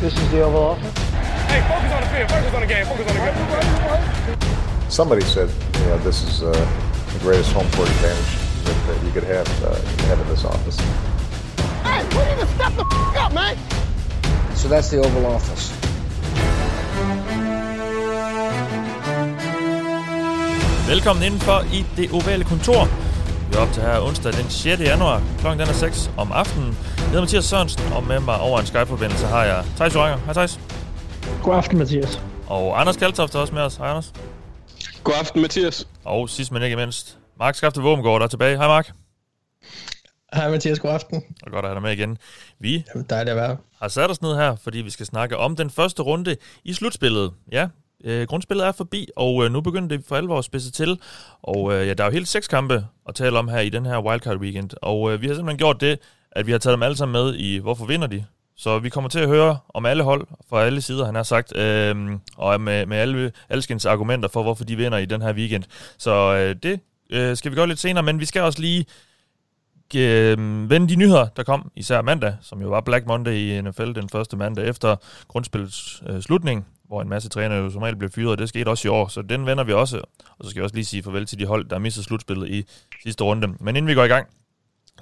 This is the Oval Office. Hey, focus on the field. Focus on the game. Focus on the game. Somebody said, you know, this is uh, the greatest home court advantage that, that you could have, uh, you could have in this office. Hey, we need to step the f- up, man. So that's the Oval Office. Velkommen indenfor i det ovale kontor. Vi er op til her onsdag den 6. januar. Klokken den er 6 om aftenen. Jeg hedder Mathias Sørensen, og med mig over en Skype-forbindelse har jeg Thijs Joranger. Hej Thijs. God aften, Mathias. Og Anders Kaltoft er også med os. Hej Anders. God aften, Mathias. Og sidst men ikke mindst, Mark Skafte Våbengård der er tilbage. Hej Mark. Hej Mathias, god aften. Og godt at have dig med igen. Vi Jamen, dejligt at være. har sat os ned her, fordi vi skal snakke om den første runde i slutspillet. Ja, øh, grundspillet er forbi, og øh, nu begynder det for alvor at spidse til. Og øh, ja, der er jo helt seks kampe at tale om her i den her wildcard weekend. Og øh, vi har simpelthen gjort det, at vi har taget dem alle sammen med i Hvorfor vinder de? Så vi kommer til at høre om alle hold fra alle sider, han har sagt, øh, og med, med alle alskens argumenter for, hvorfor de vinder i den her weekend. Så øh, det øh, skal vi gøre lidt senere, men vi skal også lige øh, vende de nyheder, der kom, især mandag, som jo var Black Monday i NFL den første mandag efter grundspillets øh, slutning, hvor en masse trænere jo som regel blev fyret, og det skete også i år, så den vender vi også. Og så skal jeg også lige sige farvel til de hold, der mistede slutspillet i sidste runde. Men inden vi går i gang,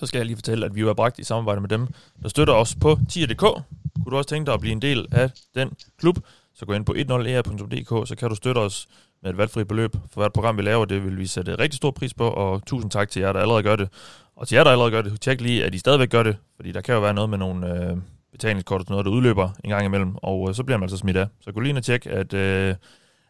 så skal jeg lige fortælle, at vi jo er bragt i samarbejde med dem, der støtter os på tier.dk. Kunne du også tænke dig at blive en del af den klub, så gå ind på 10er.dk, e så kan du støtte os med et valgfrit beløb for hvert program, vi laver. Det vil vi sætte rigtig stor pris på, og tusind tak til jer, der allerede gør det. Og til jer, der allerede gør det, tjek lige, at I stadigvæk gør det, fordi der kan jo være noget med nogle øh, betalingskort og sådan noget, der udløber en gang imellem, og øh, så bliver man altså smidt af. Så gå lige ind og tjek, at, øh,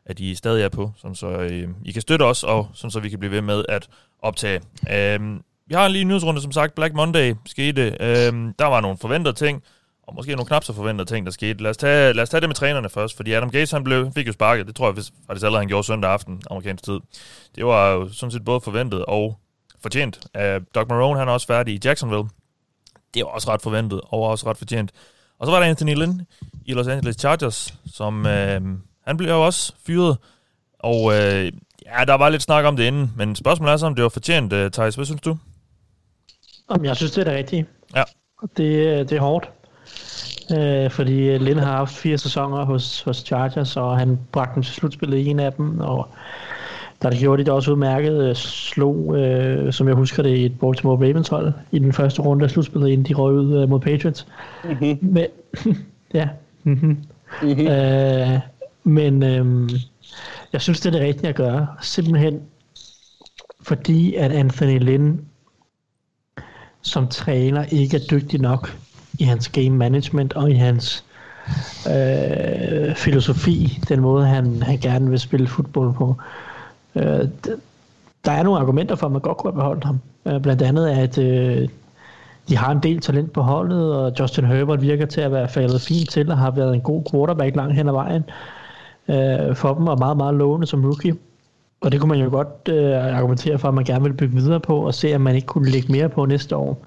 at I stadig er på, sådan så øh, I kan støtte os, og sådan så vi kan blive ved med at optage. Øh, vi har en lige nyhedsrunde, som sagt, Black Monday skete. Øhm, der var nogle forventede ting, og måske nogle knap så forventede ting, der skete. Lad os tage, lad os tage det med trænerne først, fordi Adam Gates han blev, fik jo sparket. Det tror jeg faktisk allerede, han gjorde søndag aften, amerikansk tid. Det var jo sådan set både forventet og fortjent. Øh, Doc Marone, han er også færdig i Jacksonville. Det var også ret forventet, og også ret fortjent. Og så var der Anthony Lynn i Los Angeles Chargers, som øh, han blev jo også fyret. Og øh, ja, der var lidt snak om det inden, men spørgsmålet er så, om det var fortjent, øh, Thijs. Hvad synes du? Om jeg synes, det er det rigtige. Ja. Det, det er hårdt. Øh, fordi Lynn har haft fire sæsoner hos, hos Chargers, og han bragte dem til slutspillet i en af dem, og der det gjorde de det også udmærket, slog, øh, som jeg husker det, et Baltimore Ravens hold i den første runde af slutspillet, inden de røg ud øh, mod Patriots. Mm-hmm. Men, ja. Mm-hmm. Mm-hmm. Øh, men øh, jeg synes, det er det rigtige at gøre. Simpelthen fordi, at Anthony Lynn som træner ikke er dygtig nok i hans game management og i hans øh, filosofi, den måde han, han gerne vil spille fodbold på. Øh, der er nogle argumenter for, at man godt kunne have beholdt ham. Øh, blandt andet, at øh, de har en del talent på holdet, og Justin Herbert virker til at være faldet fint til, og har været en god quarterback langt hen ad vejen øh, for dem, og meget, meget lovende som rookie. Og det kunne man jo godt øh, argumentere for, at man gerne vil bygge videre på, og se, at man ikke kunne lægge mere på næste år.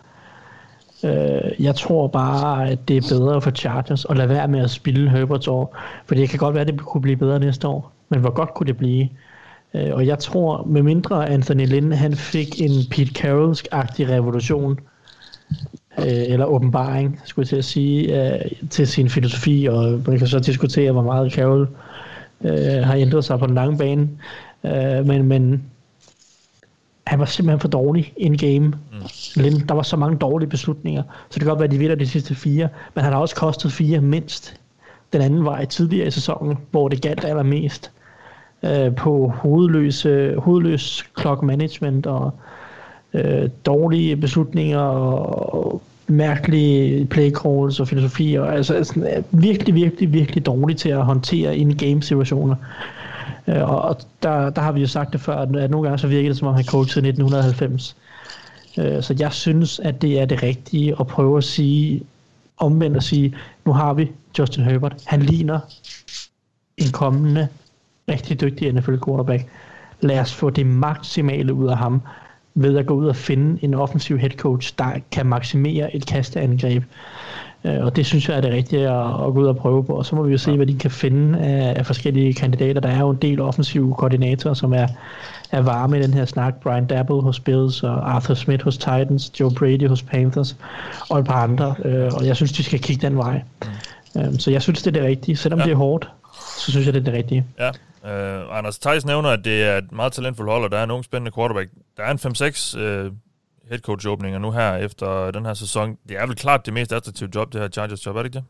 Øh, jeg tror bare, at det er bedre for Chargers at lade være med at spille Herberts år, for det kan godt være, at det kunne blive bedre næste år, men hvor godt kunne det blive? Øh, og jeg tror, med mindre Anthony Lynn, han fik en Pete Carrollsk-agtig revolution, øh, eller åbenbaring, skulle jeg til at sige, øh, til sin filosofi, og man kan så diskutere, hvor meget Carroll øh, har ændret sig på den lange bane, øh, men, men han var simpelthen for dårlig in-game. Mm. Der var så mange dårlige beslutninger, så det kan godt være, at de vinder de sidste fire, men han har også kostet fire mindst. Den anden i tidligere i sæsonen, hvor det galt allermest øh, på hovedløs, øh, hovedløs clock management og øh, dårlige beslutninger og mærkelige play calls og filosofier. Altså sådan, virkelig, virkelig, virkelig dårligt til at håndtere in-game situationer. Øh, og der, der har vi jo sagt det før, at nogle gange så virker det som om han coachede 1990. Øh, så jeg synes, at det er det rigtige at prøve at sige, omvendt at sige, nu har vi Justin Herbert. Han ligner en kommende rigtig dygtig NFL quarterback. Lad os få det maksimale ud af ham ved at gå ud og finde en offensiv head coach, der kan maksimere et kasteangreb. Øh, og det synes jeg er det rigtige at, at gå ud og prøve på. Og så må vi jo se, hvad de kan finde af, af forskellige kandidater. Der er jo en del offensive koordinatorer, som er, er varme i den her snak. Brian Dabble hos Bills, og Arthur Smith hos Titans, Joe Brady hos Panthers, og et par andre. Øh, og jeg synes, de skal kigge den vej. Øhm, så jeg synes, det er det rigtige. Selvom ja. det er hårdt, så synes jeg, det er det rigtige. Ja. Uh, Anders Theis nævner, at det er et meget talentfuldt hold, og der er en ung spændende quarterback. Der er en 5-6 uh, headcoach-åbninger nu her efter den her sæson. Det er vel klart det mest attraktive job, det her Chargers job, er det ikke det?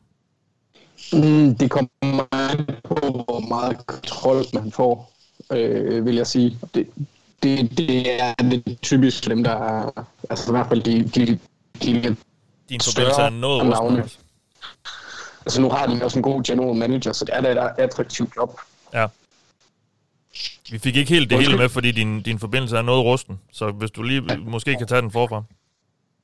Mm, det kommer an på, hvor meget kontrol man får, øh, vil jeg sige. Det, det, det er det typisk for dem, der er, altså i hvert fald de, de, de Din Større er noget navne. altså nu har de også en god general manager, så det er da et attraktivt job. Ja. Vi fik ikke helt det hele med, fordi din, din forbindelse er noget rusten. Så hvis du lige måske kan tage den forfra.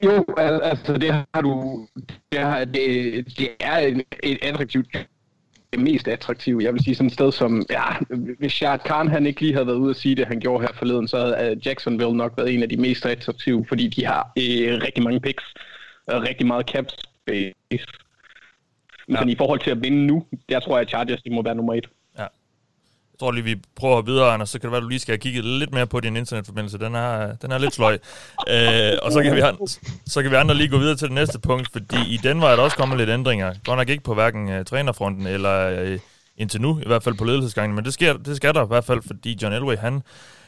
Jo, al- altså det har du, det, har, det, det er et, et attraktivt det mest attraktive. Jeg vil sige sådan et sted som, ja, hvis Shad Khan han ikke lige havde været ude at sige det, han gjorde her forleden, så havde øh, Jacksonville nok været en af de mest attraktive, fordi de har øh, rigtig mange picks og rigtig meget cap space. Men ja. i forhold til at vinde nu, der tror jeg, at Chargers de må være nummer et. Jeg tror lige, vi prøver videre, Anders. Så kan det være, at du lige skal have kigget lidt mere på din internetforbindelse. Den er, den er lidt sløj. øh, og så kan, vi, så kan vi andre lige gå videre til det næste punkt, fordi i Denver er der også kommet lidt ændringer. Godt nok ikke på hverken uh, trænerfronten eller uh, indtil nu, i hvert fald på ledelsesgangen, men det, sker, det skal der i hvert fald, fordi John Elway, han,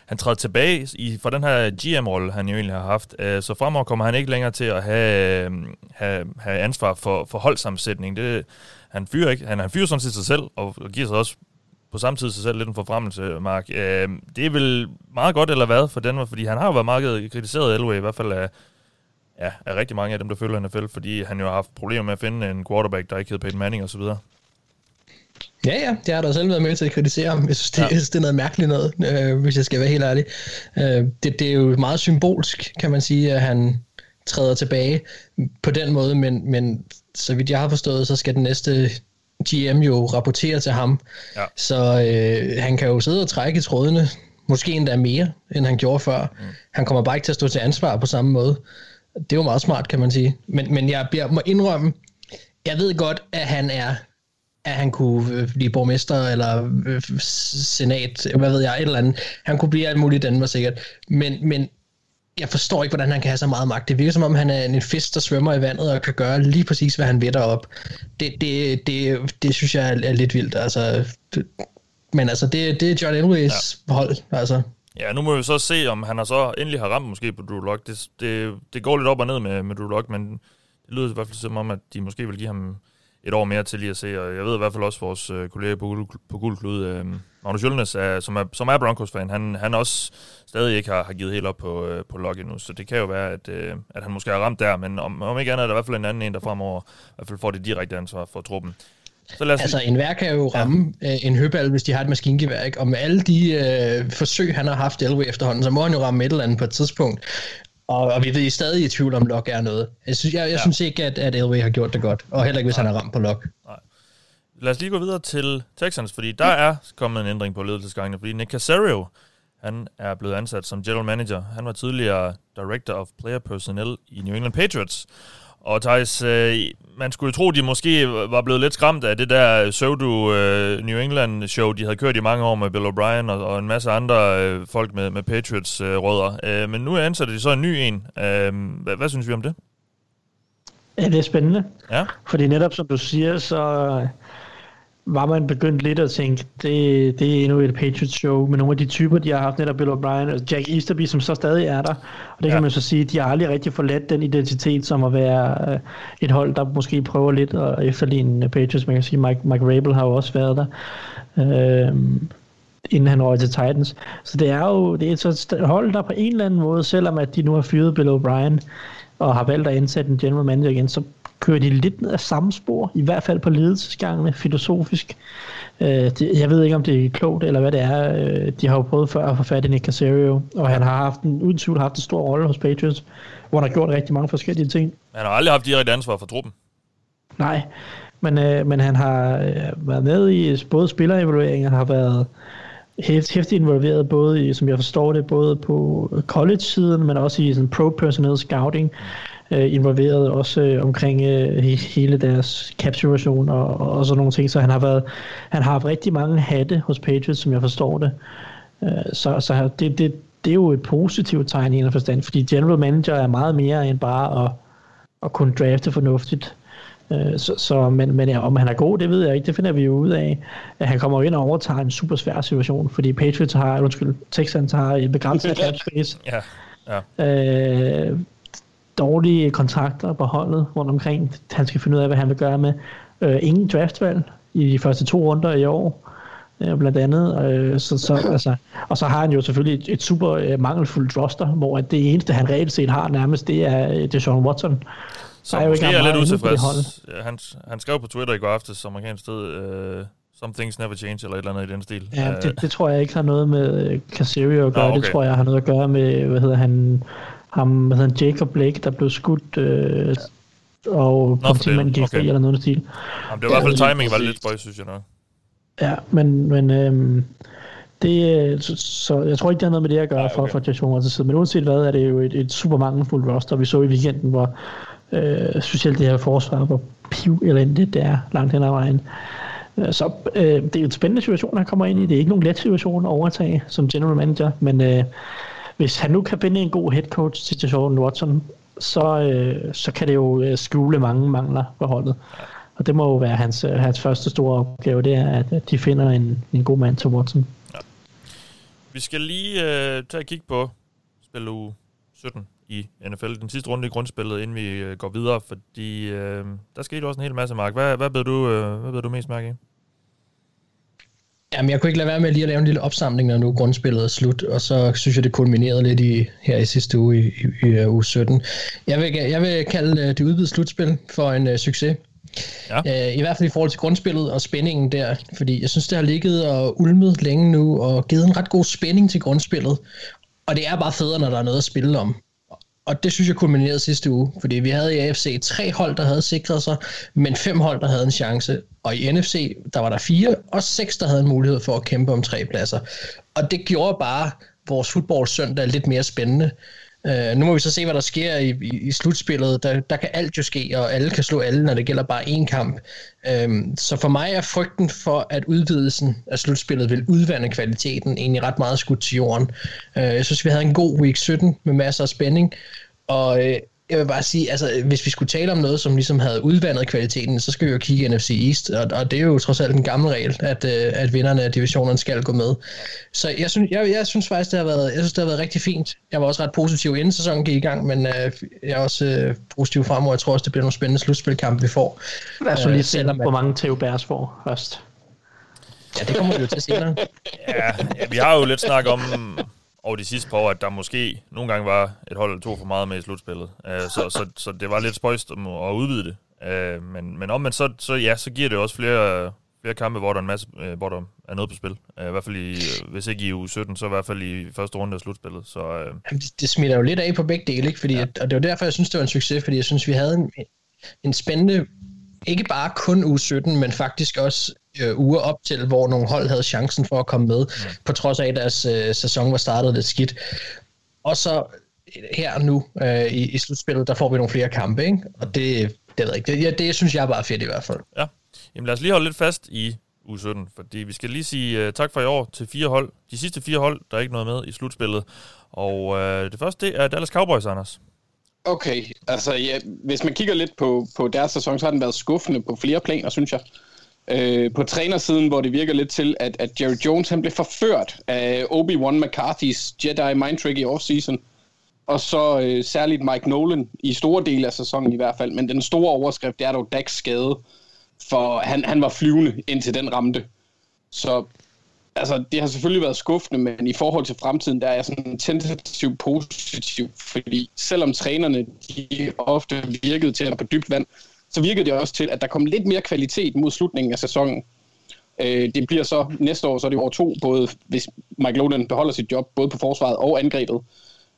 han træder tilbage i, fra den her GM-rolle, han jo egentlig har haft. Uh, så fremover kommer han ikke længere til at have, have, have ansvar for, for holdsammensætning. Det, han fyrer ikke. Han, han fyrer sådan set sig selv, og, og giver sig også på samme tid sig selv lidt en forfremmelse, Mark. Øh, det er vel meget godt eller hvad for Denver, fordi han har jo været meget kritiseret Elway, i hvert fald af, ja, af rigtig mange af dem, der følger NFL, fordi han jo har haft problemer med at finde en quarterback, der ikke hed Peyton Manning osv. Ja, ja, det har der selv været med til at kritisere ham. Jeg synes, det, Ja. synes, det er noget mærkeligt noget, øh, hvis jeg skal være helt ærlig. Øh, det, det er jo meget symbolsk, kan man sige, at han træder tilbage på den måde, men, men så vidt jeg har forstået, så skal den næste GM jo rapportere til ham. Ja. Så øh, han kan jo sidde og trække i trådene, måske endda mere, end han gjorde før. Mm. Han kommer bare ikke til at stå til ansvar på samme måde. Det er jo meget smart, kan man sige. Men, men jeg, jeg må indrømme, jeg ved godt, at han er at han kunne øh, blive borgmester eller øh, senat, hvad ved jeg, et eller andet. Han kunne blive alt muligt i Danmark sikkert. Men, men jeg forstår ikke, hvordan han kan have så meget magt. Det virker som om, han er en fisk, der svømmer i vandet og kan gøre lige præcis, hvad han vil derop. Det, det, det, det synes jeg er, er lidt vildt. Altså, det, men altså, det, det er John Elways ja. hold. Altså. Ja, nu må vi så se, om han har så endelig har ramt måske på Drew Lock. Det, det, det går lidt op og ned med, med Drew Lock, men det lyder i hvert fald som om, at de måske vil give ham et år mere til lige at se, og jeg ved i hvert fald også, vores øh, kollega på, Gul- på Gulklud, øh, Magnus Jølnes, er, som, er, som er Broncos-fan, han, han også stadig ikke har, har givet helt op på, øh, på Lock endnu, så det kan jo være, at, øh, at han måske har ramt der, men om, om ikke andet er der i hvert fald en anden en, der fremover i hvert fald får det direkte ansvar for truppen. Så lad os Altså, en værk kan jo ramme ja. en høbal, hvis de har et maskingevær, ikke? Og med alle de øh, forsøg, han har haft Elway efterhånden, så må han jo ramme et eller andet på et tidspunkt. Og, og vi ved stadig i tvivl om Lok er noget. Jeg synes, jeg, jeg Ja. synes ikke, at, at Elway har gjort det godt. Og heller ikke, hvis han har ramt på Lok. Lad os lige gå videre til Texans, fordi der er kommet en ændring på ledelsesgangene, fordi Nick Casario, han er blevet ansat som general manager. Han var tidligere director of player personnel i New England Patriots. Og Thijs, øh, man skulle tro, de måske var blevet lidt skræmt af det der pseudo øh, New England show, de havde kørt i mange år med Bill O'Brien og, og en masse andre øh, folk med, med Patriots øh, rødder. Øh, men nu ansætter de så en ny en. Øh, hvad, hvad synes vi om det? Ja, det er spændende. Ja, Fordi netop som du siger, så var man begyndt lidt at tænke, det, det er endnu et Patriots show med nogle af de typer, de har haft, netop Bill O'Brien og Jack Easterby, som så stadig er der. Og det Ja. kan man så sige, de har aldrig rigtig forladt den identitet, som at være øh, et hold, der måske prøver lidt at efterligne Patriots. Man kan sige, Mike, Mike Rabel har jo også været der. Øh, inden han røg til Titans. Så det er jo det er et så st- hold, der på en eller anden måde, selvom at de nu har fyret Bill O'Brien, og har valgt at ansætte en general manager igen, så kører de lidt ned ad samme spor, i hvert fald på ledelsesgangene, filosofisk. Øh, det, jeg ved ikke, om det er klogt, eller hvad det er. Øh, de har jo prøvet før at få fat i Nick Casario, og han har haft en, uden tvivl haft en stor rolle hos Patriots, hvor han har gjort rigtig mange forskellige ting. han har aldrig haft direkte ansvar for truppen. Nej, men, øh, men han har øh, været med i både spillerevalueringer, har været hæftigt involveret både i, som jeg forstår det, både på college-siden, men også i sådan pro-personnel scouting, øh, involveret også øh, omkring øh, hele deres capturation og, og sådan nogle ting, så han har været, han har haft rigtig mange hatte hos Patriots, som jeg forstår det. Øh, så så det, det, det er jo et positivt tegn i en forstand, fordi general manager er meget mere end bare at, at kunne drafte fornuftigt. Øh, så, så, men, men ja, om han er god, det ved jeg ikke. Det finder vi jo ud af. At han kommer ind og overtager en super svær situation, fordi Patriots har, undskyld, Texans har et begrænset cap space. Ja, ja. Øh, dårlige kontrakter på holdet rundt omkring. Han skal finde ud af, hvad han vil gøre med. Øh, ingen draftvalg i de første to runder i år, øh, blandt andet. Øh, så, så, altså, og så har han jo selvfølgelig et, et super øh, mangelfuldt roster, hvor at det eneste, han reelt set har nærmest, det er, øh, det er Sean Watson. Er jo måske er lidt utilfreds. Ja, Han, han skrev på Twitter i går aftes, som amerikansk sted, uh, some things never change, eller et eller andet i den stil. Ja, Øh, det, det tror jeg ikke har noget med øh, Casario at gøre. Nå, okay. Det tror jeg har noget at gøre med, hvad hedder han, ham, hvad hedder han, Jacob Blake, der blev skudt, øh, og for politimanden gik fri Okay. eller noget i den stil. Jamen, det var i hvert fald Ja, timing var lidt spøjs, synes jeg nok. Ja, men, men øhm, det, øh, så, så jeg tror ikke, det har noget med det at gøre for, okay. for Jason Watson side. Men uanset hvad, er det jo et, et super mangelfuldt roster. Vi så i weekenden, hvor øh, specielt det her forsvar, hvor piv elendigt det er langt hen ad vejen. Øh, så øh, det er en spændende situation, han kommer ind i. Det er ikke nogen let situation at overtage som general manager, men øh, hvis han nu kan finde en god head coach til Jordan Watson, så, øh, så kan det jo øh, skjule mange mangler på holdet. Og det må jo være hans, øh, hans første store opgave, det er, at de finder en, en god mand til Watson. Vi skal lige øh, tage et kig på spil uge 17 i NFL. Den sidste runde i grundspillet, inden vi uh, går videre, fordi uh, der skete også en hel masse, Mark. Hvad, hvad, blev du, uh, hvad blev du mest mærke i? Jamen, jeg kunne ikke lade være med lige at lave en lille opsamling, når nu grundspillet er slut, og så synes jeg, det kulminerede lidt i, her i sidste uge, i, i, i uge 17. Jeg vil, jeg vil kalde øh, det udvidede slutspil for en uh, succes. Ja. Uh, I hvert fald i forhold til grundspillet og spændingen der, fordi jeg synes, det har ligget og ulmet længe nu, og givet en ret god spænding til grundspillet. Og det er bare federe, når der er noget at spille om. Og det synes jeg kulminerede sidste uge, fordi vi havde i AFC tre hold, der havde sikret sig, men fem hold, der havde en chance. Og i NFC, der var der fire, og seks, der havde en mulighed for at kæmpe om tre pladser. Og det gjorde bare vores fodboldsøndag lidt mere spændende. Uh, nu må vi så se, hvad der sker i, i, i slutspillet. Der, der kan alt jo ske, og alle kan slå alle, når det gælder bare én kamp. Um, så for mig er frygten for, at udvidelsen af slutspillet vil udvande kvaliteten egentlig ret meget skudt til jorden. Uh, jeg synes, vi havde en god week 17 med masser af spænding, og uh, jeg vil bare sige, altså hvis vi skulle tale om noget, som ligesom havde udvandet kvaliteten, så skal vi jo kigge NFC East, og, og det er jo trods alt en gammel regel, at, uh, at vinderne af divisionerne skal gå med. Så jeg synes, jeg, jeg synes faktisk, det har, været, jeg synes, det har været rigtig fint. Jeg var også ret positiv inden sæsonen gik i gang, men uh, jeg er også uh, positiv fremover. Jeg tror også, det bliver nogle spændende slutspilkampe, vi får. Lad os så lige Øh, se, selvom hvor mange Theo Bærs får først. Ja, det kommer vi jo til senere. Ja, ja, vi har jo lidt snak om over de sidste par år, at der måske nogle gange var et hold eller to for meget med i slutspillet. Uh, så, så, så det var lidt spøjst om at udvide det. Uh, men, men omvendt, så, så, ja, så giver det også flere, flere kampe, hvor der er en masse, uh, hvor der er noget på spil. I hvert fald i, hvis ikke i uge 17, så i hvert fald i første runde af slutspillet. Så Jamen, det, det smitter jo lidt af på begge dele, ikke? Fordi, ja. og det var derfor, jeg synes, det var en succes, fordi jeg synes, vi havde en, en spændende, ikke bare kun uge 17, men faktisk også øh, uger op til, hvor nogle hold havde chancen for at komme med, ja. på trods af, at deres øh, sæson var startet lidt skidt. Og så her nu øh, i, i slutspillet, der får vi nogle flere kampe, ikke? Og det, det ved jeg ikke. Det, ja, det synes jeg bare er fedt i hvert fald. Ja, Jamen lad os lige holde lidt fast i uge 17, fordi vi skal lige sige uh, tak for i år til fire hold. De sidste fire hold, der er ikke noget med i slutspillet. Og uh, det første, det er Dallas Cowboys, Anders. Okay, altså ja, hvis man kigger lidt på, på deres sæson, så har den været skuffende på flere planer, synes jeg. Øh, på trænersiden, hvor det virker lidt til, at, at Jerry Jones han blev forført af Obi-Wan McCarthy's Jedi Mind Trick i offseason. Og så øh, særligt Mike Nolan i store dele af sæsonen i hvert fald. Men den store overskrift, det er dog Dax skade. For han, han var flyvende indtil den ramte. Så altså, det har selvfølgelig været skuffende, men i forhold til fremtiden, der er jeg sådan tentativt positiv, fordi selvom trænerne de ofte virkede til at være på dybt vand, så virkede det også til, at der kom lidt mere kvalitet mod slutningen af sæsonen. Øh, det bliver så næste år, så er det år to, både hvis Mike Nolan beholder sit job, både på forsvaret og angrebet.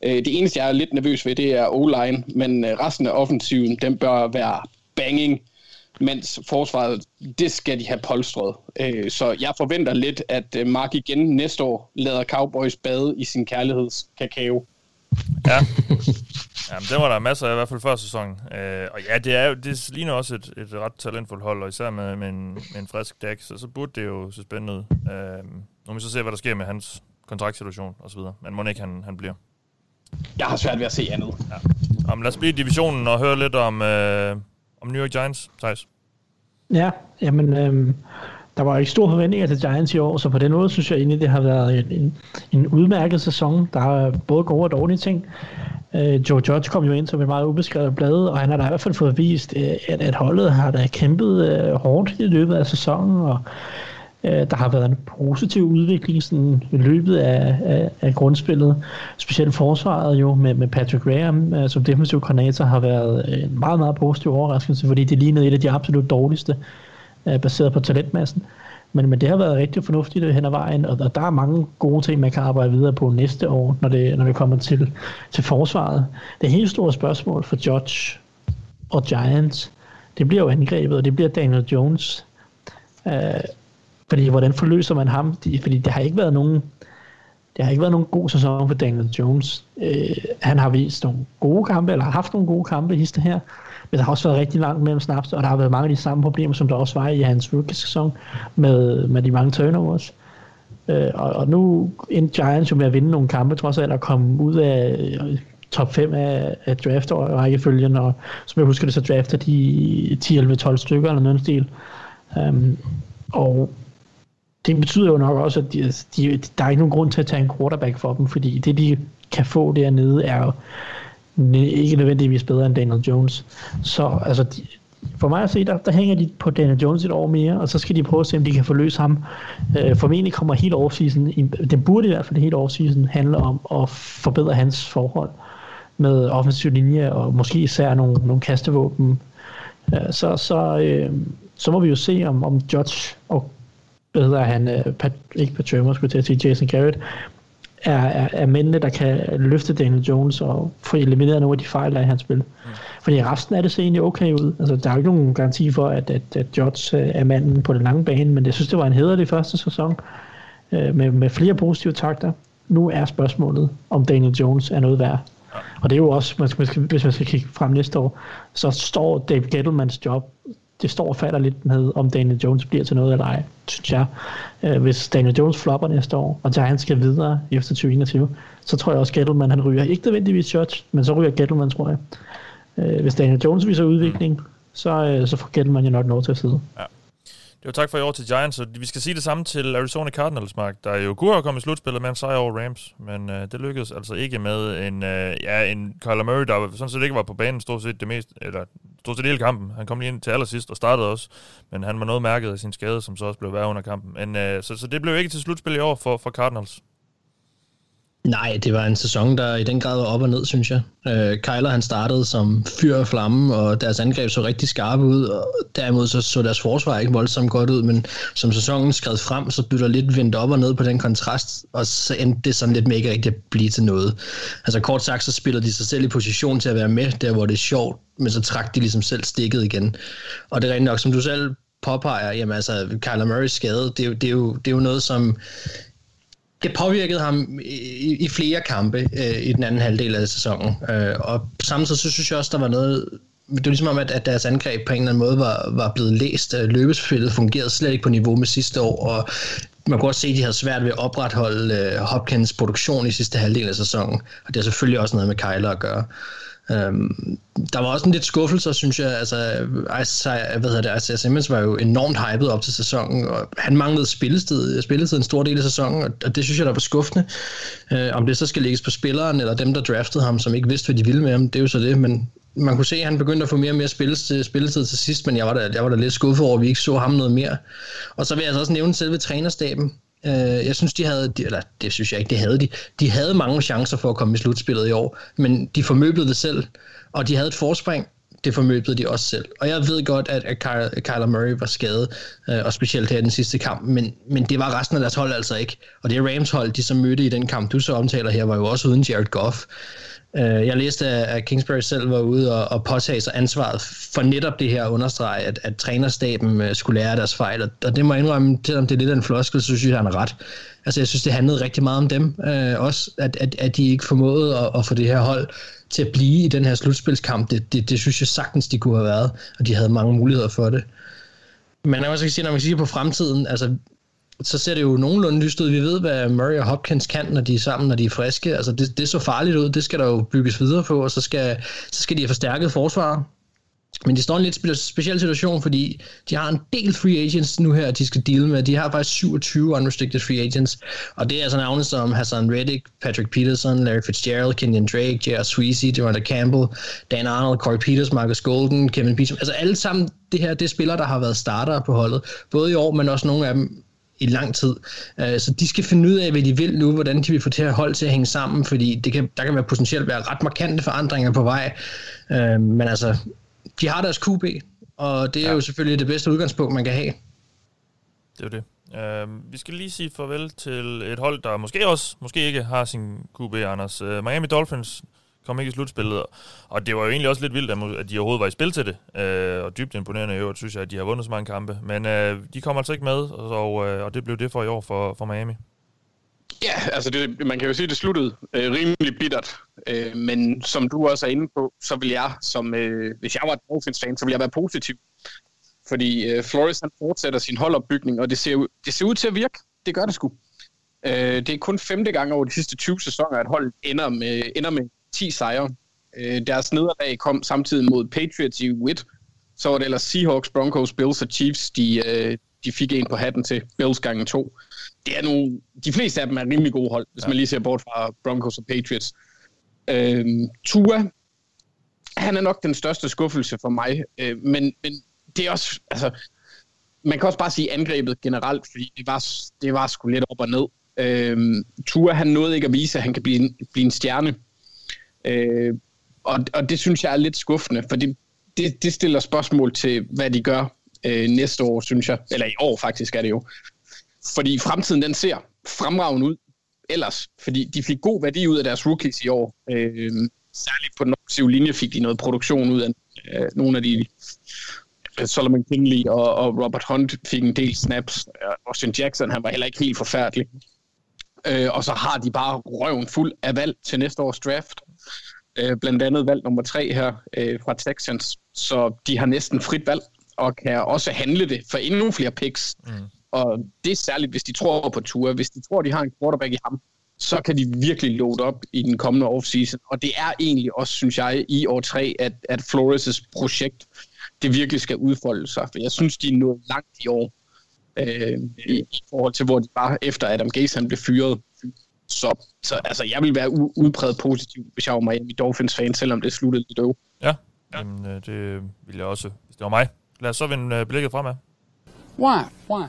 Øh, det eneste, jeg er lidt nervøs ved, det er O-line, men øh, resten af offensiven, den bør være banging, mens forsvaret, det skal de have polstret. Øh, så jeg forventer lidt, at øh, Mark igen næste år lader Cowboys bade i sin kærlighedskakao. Ja, Jamen, det var der masser af, i hvert fald før sæsonen. Øh, og ja, det, er jo, det ligner også et, et ret talentfuldt hold, og især med, med, en, med en frisk dæk, så, så burde det jo se spændende ud. Øh, nu må vi så se, hvad der sker med hans kontraktsituation osv., men må ikke han, han bliver. Jeg har svært ved at se andet. Ja. Om, lad os blive i divisionen og høre lidt om, øh, om New York Giants, Thijs? Ja, jamen, øhm, der var ikke store forventninger til Giants i år, så på den måde synes jeg egentlig, det har været en, en, en udmærket sæson. Der er både gode og dårlige ting. Øh, Joe Judge kom jo ind som et meget ubeskrevet blad, og han har da i hvert fald fået vist, øh, at, at holdet har da kæmpet øh, hårdt i løbet af sæsonen, og øh, der har været en positiv udvikling sådan, i løbet af, af, af grundspillet. Specielt forsvaret jo med, med Patrick Graham øh, som defensiv koordinator har været en meget, meget positiv overraskelse, fordi det lignede et af de absolut dårligste, øh, baseret på talentmassen. Men, men det har været rigtig fornuftigt hen ad vejen, og, og der er mange gode ting, man kan arbejde videre på næste år, når det, når det kommer til, til forsvaret. Det helt store spørgsmål for Judge og Giants, det bliver jo angrebet, og det bliver Daniel Jones. Øh, fordi hvordan forløser man ham? De, fordi det har ikke været nogen det har ikke været nogen god sæson for Daniel Jones. Øh, han har vist nogle gode kampe, eller har haft nogle gode kampe i her, men der har også været rigtig langt mellem snaps, og der har været mange af de samme problemer, som der også var i hans rookie-sæson, med, med de mange turnovers. Øh, og, og nu endte Giants jo med at vinde nogle kampe, trods alt at komme ud af øh, top 5 af, af draft og rækkefølgen, og som jeg husker det, så drafter de 10, 11, 12 stykker eller noget stil. Um, og det betyder jo nok også, at de, de, der er ikke nogen grund til at tage en quarterback for dem, fordi det, de kan få dernede, er jo ikke nødvendigvis bedre end Daniel Jones. Så altså, de, for mig at se, der, der hænger de på Daniel Jones et år mere, og så skal de prøve at se, om de kan forløse ham. Øh, formentlig kommer hele offseason, den burde i hvert fald hele offseason handle om at forbedre hans forhold med offensiv linje, og måske især nogle, nogle kastevåben. Øh, så, så, øh, så må vi jo se, om, om Judge og hvad hedder han, øh, Pat, ikke Patrick, skulle til at sige Jason Garrett, er, er, er mændene, der kan løfte Daniel Jones og få elimineret nogle af de fejl, der er i hans spil. Mm. Fordi resten af det ser egentlig okay ud. Altså, der er jo ikke nogen garanti for, at, at, at Judge øh, er manden på den lange bane, men jeg synes, det var en hederlig første sæson øh, med, med flere positive takter. Nu er spørgsmålet, om Daniel Jones er noget værd. Og det er jo også, man skal, hvis man skal kigge frem næste år, så står Dave Gettlemans job det står og falder lidt med, om Daniel Jones bliver til noget eller ej, synes jeg. Øh, hvis Daniel Jones flopper næste år, og Giants skal videre efter 2021, så tror jeg også, Gettleman han ryger. Ikke nødvendigvis Church, men så ryger Gettleman, tror jeg. Øh, hvis Daniel Jones viser udvikling, så, øh, så får Gettleman jo nok lov til at sidde. Ja. Det var tak for i år til Giants, og vi skal sige det samme til Arizona Cardinals, Mark, der jo kunne have kommet i slutspillet med en sejr over Rams, men øh, det lykkedes altså ikke med en, øh, ja, en Kyler Murray, der sådan set ikke var på banen stort set det mest, eller stort set hele kampen. Han kom lige ind til allersidst og startede også, men han var noget mærket af sin skade, som så også blev værre under kampen. Men, øh, så, så det blev ikke til slutspil i år for, for Cardinals. Nej, det var en sæson, der i den grad var op og ned, synes jeg. Øh, Kyler han startede som fyr og flamme, og deres angreb så rigtig skarpe ud, og derimod så, så deres forsvar ikke voldsomt godt ud, men som sæsonen skred frem, så blev der lidt vendt op og ned på den kontrast, og så endte det sådan lidt med ikke rigtig at blive til noget. Altså kort sagt, så spiller de sig selv i position til at være med, der hvor det er sjovt, men så trak de ligesom selv stikket igen. Og det er rent nok, som du selv påpeger, jamen altså, Kyler Murrays skade, det det er, jo, det er jo noget, som det påvirkede ham i, i flere kampe øh, i den anden halvdel af sæsonen. Øh, og samtidig så synes jeg også, der var noget... Det var ligesom om, at, at deres angreb på en eller anden måde var, var blevet læst. Øh, løbespillet fungerede slet ikke på niveau med sidste år, og man kunne også se, at de havde svært ved at opretholde øh, Hopkins produktion i sidste halvdel af sæsonen. Og det har selvfølgelig også noget med Kyler at gøre. Øhm, der var også en lidt skuffelse, synes jeg. Altså, Isaiah, hvad hedder det, Isaiah Simmons var jo enormt hyped op til sæsonen, og han manglede spilletid, spilletid en stor del af sæsonen, og det synes jeg, der var skuffende. Øh, om det så skal lægges på spilleren, eller dem, der draftede ham, som ikke vidste, hvad de ville med ham, det er jo så det, men man kunne se, at han begyndte at få mere og mere spilletid, spilletid til sidst, men jeg var, da, jeg var da lidt skuffet over, at vi ikke så ham noget mere. Og så vil jeg altså også nævne selve trænerstaben. Øh, jeg synes, de havde, eller det synes jeg ikke, det havde de. De havde mange chancer for at komme i slutspillet i år, men de formøblede det selv, og de havde et forspring, det formøblede de også selv. Og jeg ved godt, at, at Kyler Murray var skadet, øh, og specielt her i den sidste kamp, men, men det var resten af deres hold altså ikke. Og det Rams hold, de som mødte i den kamp, du så omtaler her, var jo også uden Jared Goff. Øh, jeg læste, at Kingsbury selv var ude og, og påtage sig ansvaret for netop det her at understrege, at, at trænerstaben øh, skulle lære deres fejl. Og det må jeg indrømme, selvom det er lidt af en floskel, så synes jeg, han er ret. Altså, jeg synes, det handlede rigtig meget om dem øh, også, at, at, at de ikke formåede at, at få det her hold til at blive i den her slutspilskamp. Det, det, det synes jeg sagtens, de kunne have været, og de havde mange muligheder for det. Men jeg også sige, når man siger på fremtiden, altså så ser det jo nogenlunde lyst ud. Vi ved, hvad Murray og Hopkins kan, når de er sammen, når de er friske. Altså, det, det så farligt ud. Det skal der jo bygges videre på, og så skal, så skal de have forstærket forsvar. Men de står i en lidt spe- speciel situation, fordi de har en del free agents nu her, de skal deal med. De har faktisk 27 unrestricted free agents, og det er altså navne som Hassan Reddick, Patrick Peterson, Larry Fitzgerald, Kenyon Drake, J.R. Sweezy, Devonta Campbell, Dan Arnold, Corey Peters, Marcus Golden, Kevin Beecham. Altså alle sammen, det her, det er spillere, der har været starter på holdet, både i år, men også nogle af dem i lang tid. Uh, så de skal finde ud af, hvad de vil nu, hvordan de vil få det her hold til at hænge sammen, fordi det kan, der kan være potentielt være ret markante forandringer på vej. Uh, men altså, de har deres QB, og det er ja. jo selvfølgelig det bedste udgangspunkt, man kan have. Det er det. Uh, vi skal lige sige farvel til et hold, der måske også, måske ikke har sin QB, Anders. Uh, Miami Dolphins kom ikke i slutspillet, og det var jo egentlig også lidt vildt, at de overhovedet var i spil til det. Øh, og dybt imponerende i øvrigt, synes jeg, at de har vundet så mange kampe. Men øh, de kom altså ikke med, og, uh, og det blev det for i år for, for Miami. Ja, altså det, man kan jo sige, at det sluttede øh, rimelig bittert. Øh, men som du også er inde på, så vil jeg, som øh, hvis jeg var et Dolphins-fan, så vil jeg være positiv. Fordi øh, Flores han fortsætter sin holdopbygning, og det ser, det ser ud til at virke. Det gør det sgu. Øh, det er kun femte gang over de sidste 20 sæsoner, at holdet ender med, ender med 10 sejre. Øh, deres nederlag kom samtidig mod Patriots i Witt. Så var det ellers Seahawks, Broncos, Bills og Chiefs, de, øh, de fik en på hatten til Bills gangen to det er nogle, de fleste af dem er rimelig gode hold, hvis ja. man lige ser bort fra Broncos og Patriots. Øhm, Tua, han er nok den største skuffelse for mig, øh, men, men det er også, altså, man kan også bare sige angrebet generelt, fordi det var, det var sgu lidt op og ned. Øhm, Tua, han nåede ikke at vise, at han kan blive blive en stjerne. Øh, og, og det synes jeg er lidt skuffende, for det, det, det stiller spørgsmål til, hvad de gør øh, næste år, synes jeg. Eller i år faktisk er det jo. Fordi fremtiden den ser fremragende ud ellers, fordi de fik god værdi ud af deres rookies i år. Øh, særligt på den offensive linje fik de noget produktion ud af øh, nogle af de øh, Solomon Kingley og, og Robert Hunt fik en del snaps. Øh, Austin Jackson, han var heller ikke helt forfærdelig. Øh, og så har de bare røven fuld af valg til næste års draft. Øh, blandt andet valg nummer tre her øh, fra Texans. Så de har næsten frit valg og kan også handle det for endnu flere picks. Mm. Og det er særligt, hvis de tror på Tua. Hvis de tror, de har en quarterback i ham, så kan de virkelig load op i den kommende offseason. Og det er egentlig også, synes jeg, i år 3, at, at Flores' projekt, det virkelig skal udfolde sig. For jeg synes, de er nået langt i år, øh, i, i forhold til, hvor de var efter Adam Gase han blev fyret. Så, så altså, jeg vil være u- udpræget positiv, hvis jeg var Miami Dolphins-fan, selvom det sluttede lidt øv. Ja, ja. Jamen, øh, det vil jeg også, hvis det var mig. Lad os så vende øh, blikket fremad. Why? Why?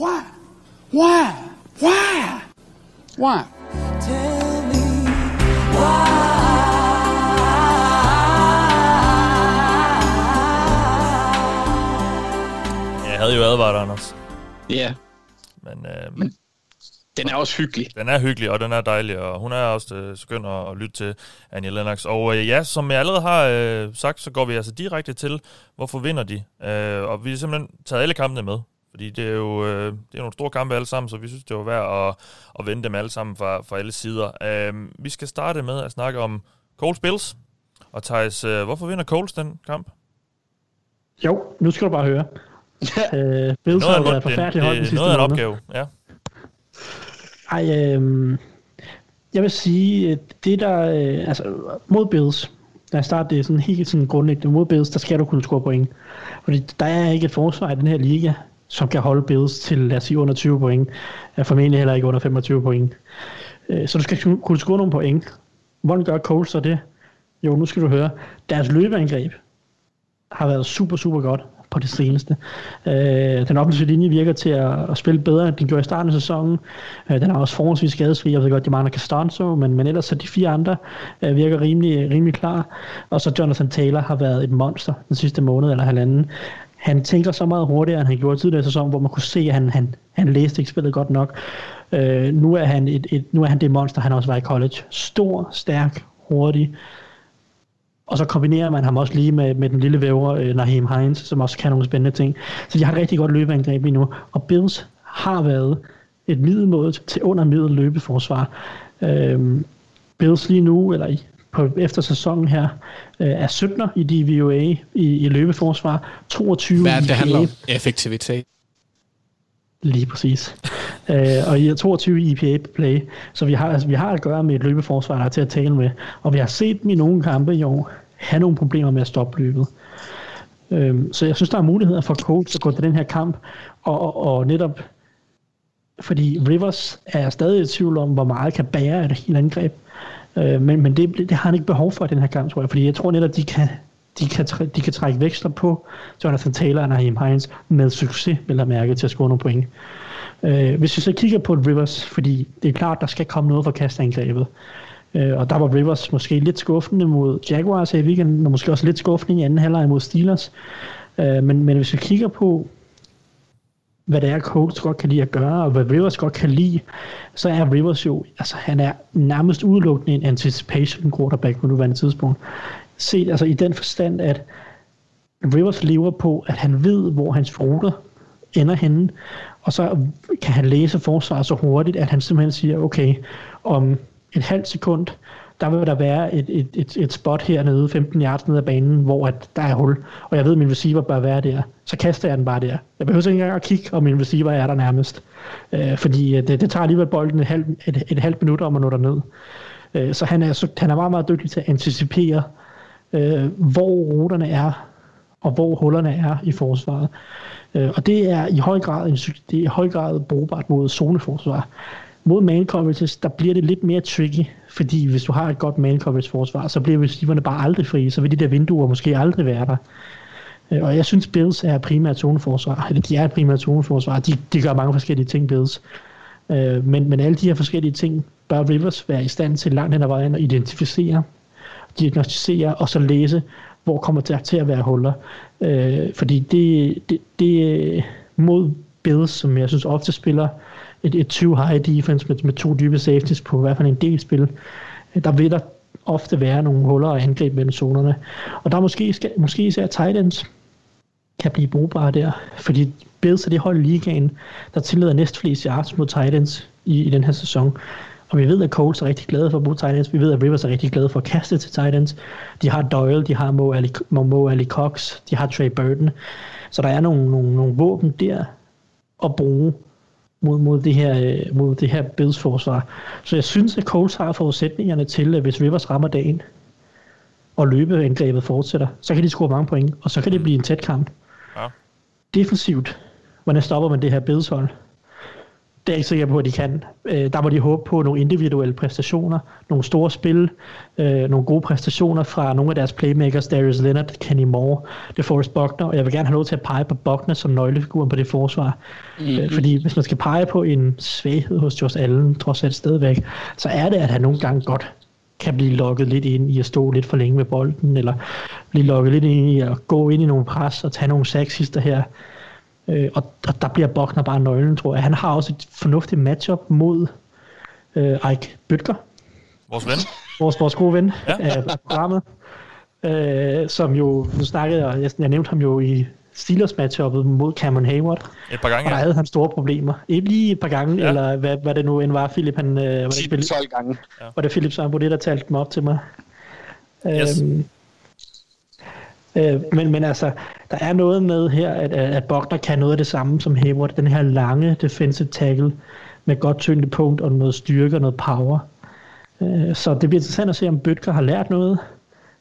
Why? Why? Why? Why? Tell me Jeg havde jo advaret, Anders. Ja. Yeah. Men, øh, Men den er også hyggelig. Den er hyggelig, og den er dejlig, og hun er også øh, skøn at, at lytte til, Anja Lennox. Og øh, ja, som jeg allerede har øh, sagt, så går vi altså direkte til, hvorfor vinder de? Øh, og vi har simpelthen taget alle kampene med. Fordi det er jo øh, det er nogle store kampe alle sammen, så vi synes, det var værd at, at vende dem alle sammen fra, fra alle sider. Øh, vi skal starte med at snakke om Coles Bills. Og Thijs, øh, hvorfor vinder Coles den kamp? Jo, nu skal du bare høre. øh, Bills har været forfærdeligt hold den sidste Noget af en opgave, ja. Ej, øh, jeg vil sige, det der, øh, altså mod Bills, lad os starte det sådan helt sådan grundlæggende, mod Bills, der skal du kunne score point. Fordi der er ikke et forsvar i den her liga, som kan holde Bills til, lad os sige, under 20 point. Er formentlig heller ikke under 25 point. Øh, så du skal kunne score nogle point. Hvordan gør Coles så det? Jo, nu skal du høre. Deres løbeangreb har været super, super godt på det seneste. Øh, den offensive linje virker til at, at spille bedre, end den gjorde i starten af sæsonen. Øh, den er også forholdsvis skadesfri. Jeg ved godt, de mangler Castanzo, men, men ellers så de fire andre øh, virker rimelig, rimelig klar. Og så Jonathan Taylor har været et monster den sidste måned eller halvanden han tænker så meget hurtigere, end han gjorde tidligere i sæsonen, hvor man kunne se, at han, han, han læste ikke spillet godt nok. Øh, nu, er han et, et, nu er han det monster, han også var i college. Stor, stærk, hurtig. Og så kombinerer man ham også lige med, med den lille væver, øh, Naheem Hines, som også kan nogle spændende ting. Så de har rigtig godt løbeangreb lige nu. Og Bills har været et middelmåde til under middel løbeforsvar. Øh, Bills lige nu, eller i på, efter sæsonen her, øh, er 17'er i DVOA i, i løbeforsvar, 22 Hvad i det handler om? Effektivitet. Lige præcis. øh, og i 22 i EPA play, så vi har, altså, vi har at gøre med et løbeforsvar, der er til at tale med, og vi har set dem i nogle kampe i år have nogle problemer med at stoppe løbet. Øhm, så jeg synes, der er muligheder for Colts at gå til den her kamp, og, og, og netop fordi Rivers er stadig i tvivl om, hvor meget kan bære et helt angreb. Øh, men men det, det har han ikke behov for i den her kamp, tror jeg, fordi jeg tror netop, de kan, de kan, de kan trække veksler på Jonathan Taylor og Naheem Hines med succes, vil jeg mærke, til at score nogle point. Øh, hvis vi så kigger på Rivers, fordi det er klart, der skal komme noget for kastangrebet, øh, og der var Rivers måske lidt skuffende mod Jaguars i weekenden, og måske også lidt skuffende i anden halvleg mod Steelers. Øh, men, men hvis vi kigger på, hvad det er, Colts godt kan lide at gøre, og hvad Rivers godt kan lide, så er Rivers jo, altså han er nærmest udelukkende en anticipation quarterback på nuværende tidspunkt. Set altså i den forstand, at Rivers lever på, at han ved, hvor hans ruter ender henne, og så kan han læse forsvaret så hurtigt, at han simpelthen siger, okay, om et halvt sekund, der vil der være et, et, et, et spot hernede, 15 yards ned ad banen, hvor at der er hul, og jeg ved, at min receiver bør være der. Så kaster jeg den bare der. Jeg behøver ikke engang at kigge, om min receiver er der nærmest. Øh, fordi øh, det, det tager alligevel bolden et, halv, et, et halvt minut om at nå derned. Øh, så han er, så han er meget, meget dygtig til at anticipere, øh, Øh, hvor ruterne er, og hvor hullerne er i forsvaret. Øh, og det er i høj grad, en, det er i høj grad brugbart mod zoneforsvar. Mod man coverages, der bliver det lidt mere tricky, fordi hvis du har et godt man coverage forsvar, så bliver receiverne bare aldrig fri, så vil de der vinduer måske aldrig være der. Øh, og jeg synes, Bills er primært zoneforsvar, eller de er primært zoneforsvar, de, de gør mange forskellige ting, Bills. Øh, men, men alle de her forskellige ting bør Rivers være i stand til langt hen ad vejen at identificere, diagnostisere og så læse, hvor kommer der til at være huller. Øh, fordi det, det, det mod Bills, som jeg synes ofte spiller et, et 20 high defense med, med to dybe safeties på i hvert fald en del spil, øh, der vil der ofte være nogle huller og angreb mellem zonerne. Og der måske, skal, måske især tight ends kan blive brugbare der, fordi Bills er det hold i ligaen, der tillader næstflest yards mod tight ends i, i den her sæson. Og vi ved, at Colts er rigtig glade for at bruge tight ends. Vi ved, at Rivers er rigtig glade for at kaste til tight ends. De har Doyle, de har Mo Ali, Mo Ali Cox, de har Trey Burton. Så der er nogle, nogle, nogle våben der at bruge mod, mod, det her, øh, mod det her Bills forsvar. Så jeg synes, at Colts har forudsætningerne til, at hvis Rivers rammer dagen, og løbeangrebet fortsætter, så kan de score mange point, og så kan det blive en tæt kamp. Ja. Defensivt, hvordan stopper man det her Bills hold? Det er jeg ikke sikker på, at de kan. Øh, der må de håbe på nogle individuelle præstationer, nogle store spil, øh, nogle gode præstationer fra nogle af deres playmakers, Darius Leonard, Kenny Moore, DeForest Buckner, og jeg vil gerne have lov til at pege på Buckner som nøglefiguren på det forsvar. Mm-hmm. fordi hvis man skal pege på en svaghed hos Josh Allen, trods alt stadigvæk, så er det, at han nogle gange godt kan blive lukket lidt ind i at stå lidt for længe med bolden, eller blive lukket lidt ind i at gå ind i nogle pres og tage nogle sacksister her. Øh, og, og der bliver Bogner bare nøglen, tror jeg. Han har også et fornuftigt matchup mod øh, Ike Bøtger. Vores ven. Vores, vores gode ven ja. af programmet. Øh, som jo, nu snakkede jeg, jeg, jeg nævnte ham jo i Steelers matchuppet mod Cameron Hayward. Et par gange, Og der ja. havde han store problemer. Ikke lige et par gange, ja. eller hvad, hvad det nu end var, Philip, han... Øh, var det Philip, 12 gange. Ja. Var det Philip Sambo, det der talte dem op til mig? Yes. Øhm, Øh, men, men altså, der er noget med her, at, at Bogner kan noget af det samme som Hayward. Den her lange defensive tackle med godt tyngdepunkt og noget styrke og noget power. Øh, så det bliver interessant at se, om Bøtker har lært noget,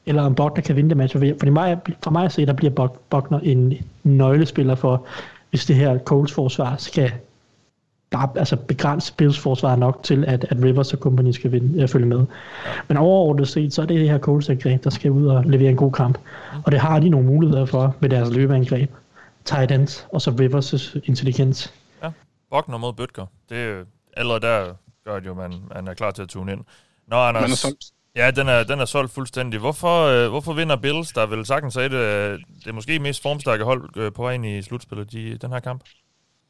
eller om Bogner kan vinde det match. For mig, for mig at se, der bliver Bogner en nøglespiller for, hvis det her Coles forsvar skal bare altså begrænse Bills forsvar nok til, at, at Rivers og company skal vinde, øh, følge med. Men overordnet set, så er det det her Colts angreb, der skal ud og levere en god kamp. Og det har de nogle muligheder for med deres løbeangreb. Tight ends, og så Rivers' intelligens. Ja, Bogner mod Bøtger. Det er allerede der gør det jo, man, man er klar til at tune ind. Nå, Anders, Man er solgt. Ja, den er, den er solgt fuldstændig. Hvorfor, øh, hvorfor vinder Bills, der vil sagtens sige det, øh, det er måske mest formstærke hold øh, på vej ind i slutspillet, de, den her kamp?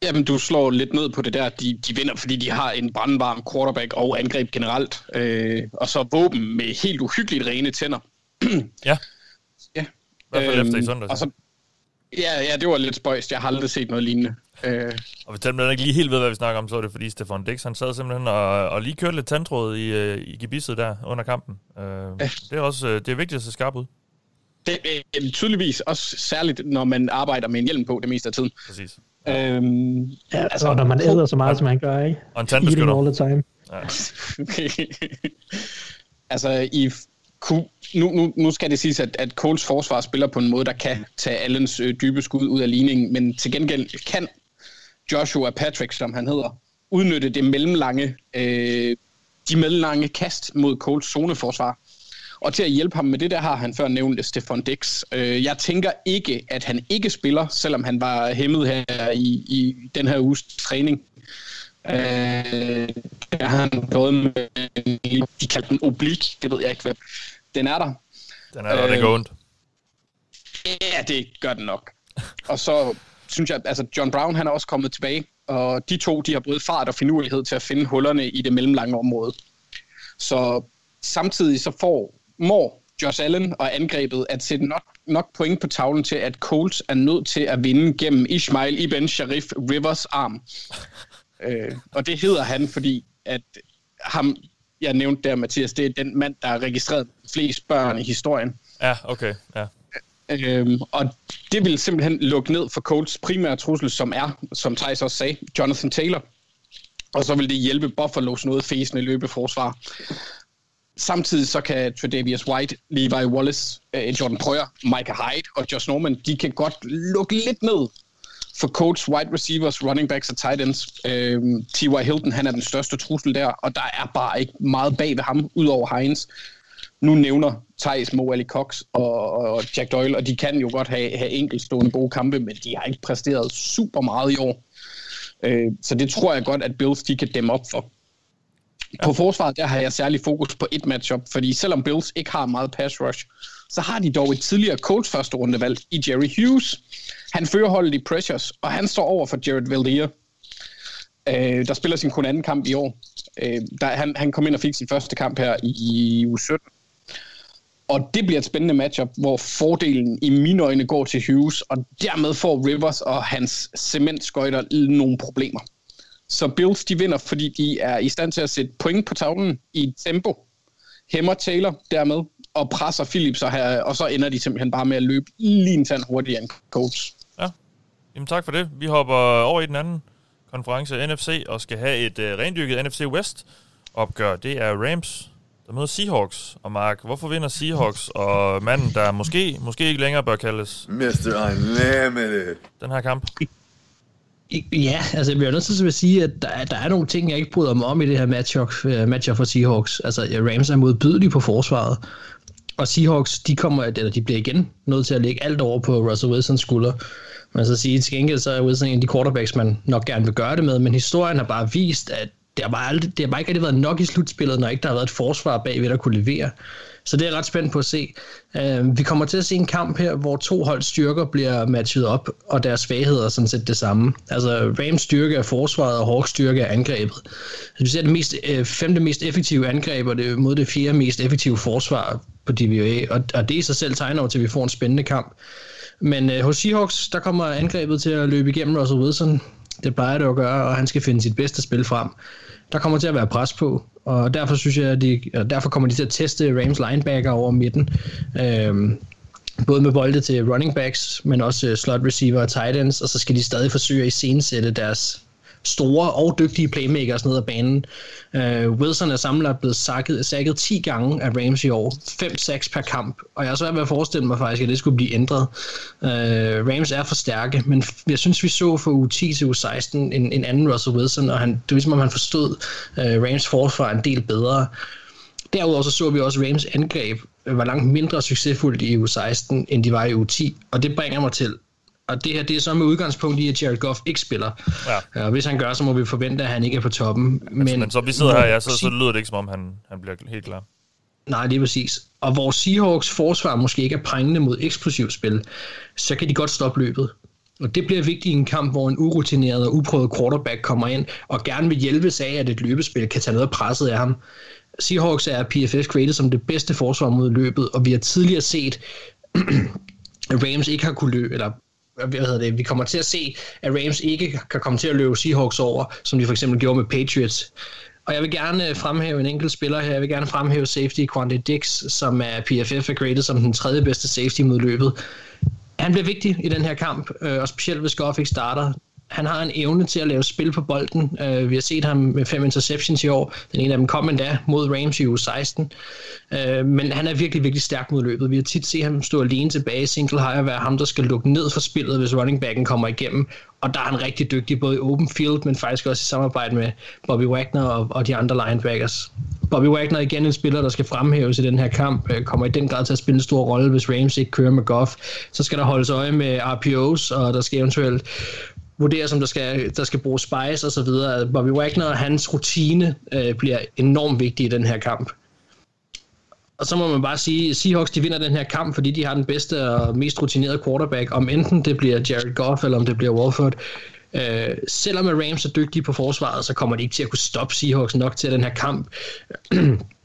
Jamen, du slår lidt ned på det der. De, de vinder, fordi de har en brandvarm quarterback og angreb generelt. Øh, og så våben med helt uhyggeligt rene tænder. ja. Ja. Hvert fald efter i Øhm, søndags. Og så, ja, ja, det var lidt spøjst. Jeg har aldrig set noget lignende. Øh, Og hvis den ikke lige helt ved, hvad vi snakker om, så er det fordi Stefan Dix, han sad simpelthen og, og lige kørte lidt tandtråd i, øh, i gebisset der under kampen. Øh, det er også øh, det er vigtigt at se skarp ud. det er øh, tydeligvis også særligt, når man arbejder med en hjelm på det meste af tiden. Præcis. Øhm, Ja, altså, når man æder så meget, som man gør, ikke? Og en Eating tandbeskytter. all the time. Ja. altså, i, nu, nu, nu skal det siges, at, at Coles forsvar spiller på en måde, der kan tage Allens øh, dybe skud ud af ligningen, men til gengæld kan Joshua Patrick, som han hedder, udnytte det mellemlange, øh, de mellemlange kast mod Coles zoneforsvar. Og til at hjælpe ham med det, der har han før nævnt Stefan Dix. Øh, jeg tænker ikke, at han ikke spiller, selvom han var hæmmet her i, i den her uges træning. Øh, der har han gået med, de kaldte den oblik, det ved jeg ikke, hvad. Den er der. Den er der, øh, det går ondt. Ja, det gør den nok. Og så synes jeg, altså John Brown, han er også kommet tilbage, og de to, de har både fart og finurlighed til at finde hullerne i det mellemlange område. Så samtidig så får må Josh Allen og angrebet at sætte nok, nok point på tavlen til, at Colts er nødt til at vinde gennem Ismail Ibn Sharif Rivers arm. øh, og det hedder han, fordi at ham, jeg nævnte der, Mathias, det er den mand, der har registreret flest børn i historien. Ja, okay, ja. Øhm, og det vil simpelthen lukke ned for Colts primære trussel, som er, som Thijs også sagde, Jonathan Taylor. Og så vil det hjælpe Buffalo's noget fæsende løbeforsvar. Samtidig så kan Tredavious White, Levi Wallace, øh, Jordan Poyer, Micah Hyde og Josh Norman, de kan godt lukke lidt ned for coach, wide receivers, running backs og tight ends. Øhm, uh, T.Y. Hilton, han er den største trussel der, og der er bare ikke meget bag ved ham, udover Heinz. Nu nævner Thijs, Mo Ali Cox og, og Jack Doyle, og de kan jo godt have, have enkeltstående gode kampe, men de har ikke præsteret super meget i år. Øh, så det tror jeg godt, at Bills de kan dæmme op for. På forsvaret, der har jeg særlig fokus på et matchup, fordi selvom Bills ikke har meget pass rush, så har de dog et tidligere Colts første rundevalg i Jerry Hughes. Han fører holdet i pressures, og han står over for Jared Valdir, øh, der spiller sin kun anden kamp i år. Øh, der, han, han kom ind og fik sin første kamp her i, i u 17. Og det bliver et spændende matchup, hvor fordelen i mine øjne går til Hughes, og dermed får Rivers og hans cementskøjter nogle problemer. Så Bills de vinder, fordi de er i stand til at sætte point på tavlen i tempo, hæmmer Taylor dermed, og presser Phillips, og, her, og så ender de simpelthen bare med at løbe lige en tand hurtigere end Colts. Ja, jamen tak for det. Vi hopper over i den anden konference, NFC, og skal have et uh, rendyrket NFC West opgør. Det er Rams, der møder Seahawks. Og Mark, hvorfor vinder Seahawks og manden, der måske, måske ikke længere bør kaldes... Mr. Unlimited. Den her kamp? Ja, altså jeg bliver nødt til at sige, at der, der er nogle ting, jeg ikke bryder mig om i det her matchup, øh, matchup for Seahawks. Altså Rams er modbydelige på forsvaret, og Seahawks, de, kommer, eller de bliver igen nødt til at lægge alt over på Russell Wilsons skulder. Man så sige, til gengæld så er Wilson en af de quarterbacks, man nok gerne vil gøre det med, men historien har bare vist, at det har bare, aldrig, det har bare ikke rigtig været nok i slutspillet, når ikke der har været et forsvar bagved, der kunne levere. Så det er jeg ret spændt på at se. Uh, vi kommer til at se en kamp her, hvor to hold styrker bliver matchet op, og deres svagheder er sådan set det samme. Altså Rams styrke er forsvaret, og Hawks styrke er angrebet. Så vi ser det mest, uh, femte mest effektive angreb, og det mod det fjerde mest effektive forsvar på DVA, og, og det i sig selv tegner over til, at vi får en spændende kamp. Men uh, hos Seahawks, der kommer angrebet til at løbe igennem Russell Wilson. Det plejer det at gøre, og han skal finde sit bedste spil frem der kommer til at være pres på, og derfor synes jeg, at de, derfor kommer de til at teste Rams linebacker over midten. Øhm, både med bolde til running backs, men også øh, slot receiver og tight ends, og så skal de stadig forsøge at iscenesætte deres store og dygtige playmakers ned ad banen. Uh, Wilson er samlet blevet sakket, sakket 10 gange af Rams i år. 5 sacks per kamp. Og jeg har svært ved at forestille mig faktisk, at det skulle blive ændret. Uh, Rams er for stærke, men jeg synes, vi så fra u 10 til u 16 en, en anden Russell Wilson, og han, det er ligesom, om han forstod uh, Rams forsvar en del bedre. Derudover så så vi også Rams angreb var langt mindre succesfuldt i u 16, end de var i u 10, og det bringer mig til og det her, det er så med udgangspunkt i, at Jared Goff ikke spiller. Ja. Og hvis han gør, så må vi forvente, at han ikke er på toppen. Men, men, men så vi sidder her, ja, så, så lyder det ikke, som om han, han bliver helt klar. Nej, det er præcis. Og hvor Seahawks forsvar måske ikke er prængende mod eksplosivt spil, så kan de godt stoppe løbet. Og det bliver vigtigt i en kamp, hvor en urutineret og uprøvet quarterback kommer ind, og gerne vil hjælpe af, at et løbespil kan tage noget af presset af ham. Seahawks er PFF created som det bedste forsvar mod løbet, og vi har tidligere set, at Rams ikke har kunne løbe, eller hvad hedder det, vi kommer til at se, at Rams ikke kan komme til at løbe Seahawks over, som de for eksempel gjorde med Patriots. Og jeg vil gerne øh, fremhæve en enkelt spiller her. Jeg vil gerne fremhæve safety Quante Dix, som er PFF er graded som den tredje bedste safety mod løbet. Han bliver vigtig i den her kamp, øh, og specielt hvis Goff ikke starter han har en evne til at lave spil på bolden. Uh, vi har set ham med fem interceptions i år. Den ene af dem kom endda mod Rams i uge 16. Uh, men han er virkelig, virkelig stærk mod løbet. Vi har tit set ham stå alene tilbage i single high og være ham, der skal lukke ned for spillet, hvis running backen kommer igennem. Og der er han rigtig dygtig, både i open field, men faktisk også i samarbejde med Bobby Wagner og, og de andre linebackers. Bobby Wagner er igen en spiller, der skal fremhæves i den her kamp, øh, kommer i den grad til at spille en stor rolle, hvis Rams ikke kører med Goff. Så skal der holdes øje med RPOs, og der skal eventuelt vurdere, som der skal, der skal bruges spice og så videre. Bobby Wagner og hans rutine øh, bliver enormt vigtig i den her kamp. Og så må man bare sige, at Seahawks de vinder den her kamp, fordi de har den bedste og mest rutinerede quarterback, om enten det bliver Jared Goff, eller om det bliver Wolford. Øh, selvom Rams er dygtige på forsvaret, så kommer de ikke til at kunne stoppe Seahawks nok til, at den her kamp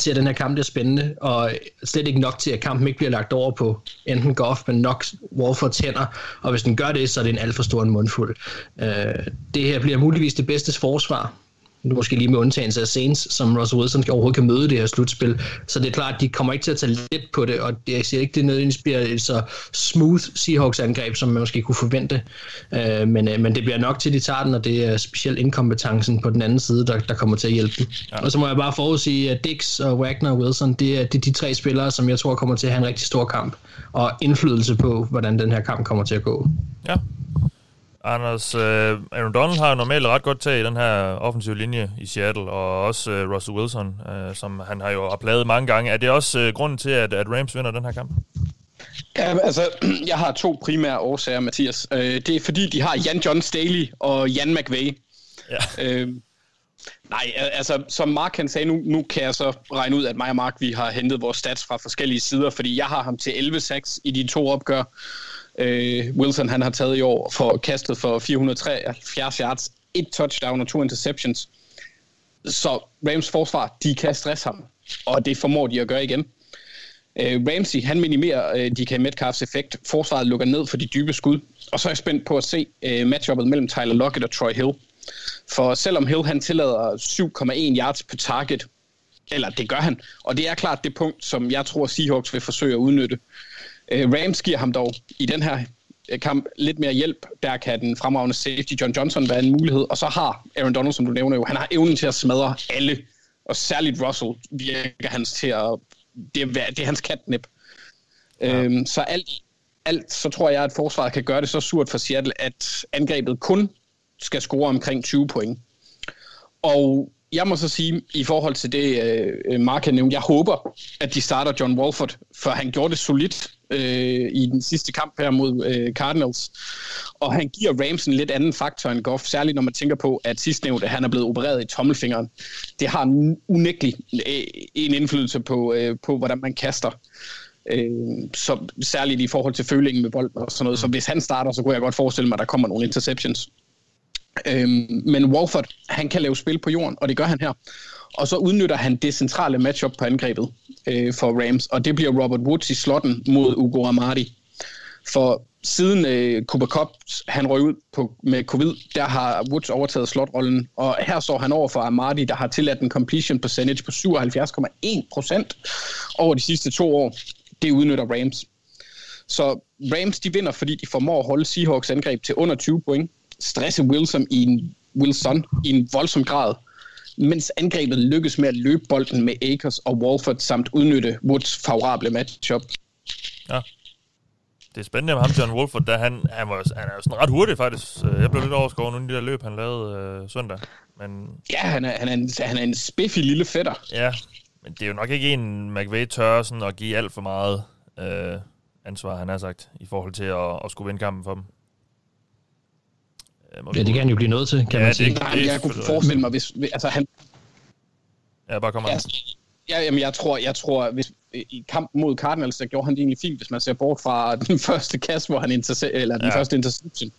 til at den her kamp er spændende, og slet ikke nok til, at kampen ikke bliver lagt over på enten Goff, men nok Wolford tænder, og hvis den gør det, så er det en alt for stor en mundfuld. Øh, det her bliver muligvis det bedste forsvar, måske lige med undtagelse af Saints, som Russell Wilson overhovedet kan møde det her slutspil. Så det er klart, at de kommer ikke til at tage let på det, og det, jeg siger ikke, det nødvendigvis bliver et så smooth Seahawks-angreb, som man måske kunne forvente. Øh, men, øh, men det bliver nok til, de tager den, og det er specielt inkompetencen på den anden side, der, der kommer til at hjælpe dem. Ja. Og så må jeg bare forudsige, at Dix og Wagner og Wilson, det er, det er de tre spillere, som jeg tror kommer til at have en rigtig stor kamp, og indflydelse på, hvordan den her kamp kommer til at gå. Ja, Anders, uh, Aaron Donald har normalt ret godt tag i den her offensive linje i Seattle, og også uh, Russell Wilson, uh, som han har jo har pladet mange gange. Er det også uh, grunden til, at, at Rams vinder den her kamp? Ja, altså, jeg har to primære årsager, Mathias. Uh, det er fordi, de har Jan John Staley og Jan McVay. Ja. Uh, nej, altså, som Mark kan sagde, nu, nu kan jeg så regne ud, at mig og Mark, vi har hentet vores stats fra forskellige sider, fordi jeg har ham til 11-6 i de to opgør øh, Wilson han har taget i år for kastet for 473 yards, et touchdown og to interceptions. Så Rams forsvar, de kan stresse ham, og det formår de at gøre igen. Øh, Ramsey, han minimerer øh, DK Metcalfs effekt. Forsvaret lukker ned for de dybe skud. Og så er jeg spændt på at se øh, matchuppet mellem Tyler Lockett og Troy Hill. For selvom Hill han tillader 7,1 yards per target, eller det gør han, og det er klart det punkt, som jeg tror Seahawks vil forsøge at udnytte. Øh, Rams giver ham dog i den her øh, kamp lidt mere hjælp. Der kan den fremragende safety John Johnson være en mulighed. Og så har Aaron Donald, som du nævner jo, han har evnen til at smadre alle. Og særligt Russell virker hans til at... Det er, det er hans katnip. Ja. Øhm, så alt, alt, så tror jeg, at forsvaret kan gøre det så surt for Seattle, at angrebet kun skal score omkring 20 point. Og jeg må så sige, i forhold til det, øh, Mark har nævnt, jeg håber, at de starter John Wolford, for han gjorde det solidt øh, i den sidste kamp her mod øh, Cardinals. Og han giver Rams en lidt anden faktor end Goff, særligt når man tænker på, at sidstnævnte, han er blevet opereret i tommelfingeren. Det har unægteligt øh, en indflydelse på, øh, på, hvordan man kaster. Øh, så særligt i forhold til følingen med bolden og sådan noget. Så hvis han starter, så kunne jeg godt forestille mig, at der kommer nogle interceptions. Øhm, men Wolford, han kan lave spil på jorden, og det gør han her. Og så udnytter han det centrale matchup på angrebet øh, for Rams, og det bliver Robert Woods i slotten mod Ugo Amadi. For siden øh, Cooper Cup han røg ud på, med covid, der har Woods overtaget slotrollen, og her står han over for Amadi, der har tilladt en completion percentage på 77,1 procent over de sidste to år. Det udnytter Rams. Så Rams de vinder, fordi de formår at holde Seahawks angreb til under 20 point, stresse Wilson i en, Wilson i en voldsom grad, mens angrebet lykkes med at løbe bolden med Akers og Walford samt udnytte Woods favorable matchup. Ja. Det er spændende med ham, John Wolford, da han, han, var, han er jo sådan ret hurtig faktisk. Jeg blev lidt overskåret nogle af de der løb, han lavede øh, søndag. Men... Ja, han er, han, er en, han er en spiffig lille fætter. Ja, men det er jo nok ikke en, McVay tør sådan at give alt for meget øh, ansvar, han har sagt, i forhold til at, at skulle vinde kampen for dem. Øh, ja, det kan han jo blive nødt til, kan ja, man sige. Det, det, jeg kunne forestille mig, hvis... Altså, han, ja, bare kom ja, ja, jamen, jeg tror, jeg tror hvis, i kampen mod Cardinals, der gjorde han det egentlig fint, hvis man ser bort fra den første kast, hvor han interse- eller den ja. første interception.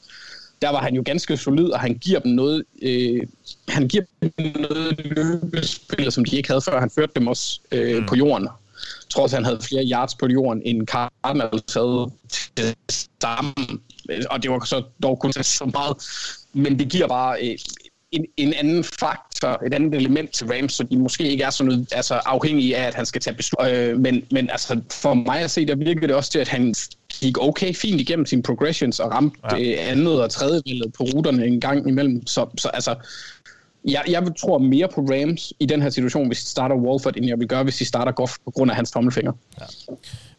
Der var han jo ganske solid, og han giver dem noget, øh, han giver dem noget løbespil, som de ikke havde før. Han førte dem også øh, mm. på jorden. Jeg tror også, han havde flere yards på jorden, end Cardinals havde til sammen og det var så dog kun så meget, men det giver bare øh, en, en anden faktor, et andet element til Rams, så de måske ikke er så noget, altså afhængige af, at han skal tage beslutninger. Øh, men, men altså, for mig at se, der virker det også til, at han gik okay fint igennem sine progressions og ramte Ja. ja. andet og tredje valget på ruterne en gang imellem. Så, så altså, jeg, jeg tror mere på Rams i den her situation, hvis de starter Walford, end jeg vil gøre, hvis de starter Goff på grund af hans tommelfinger.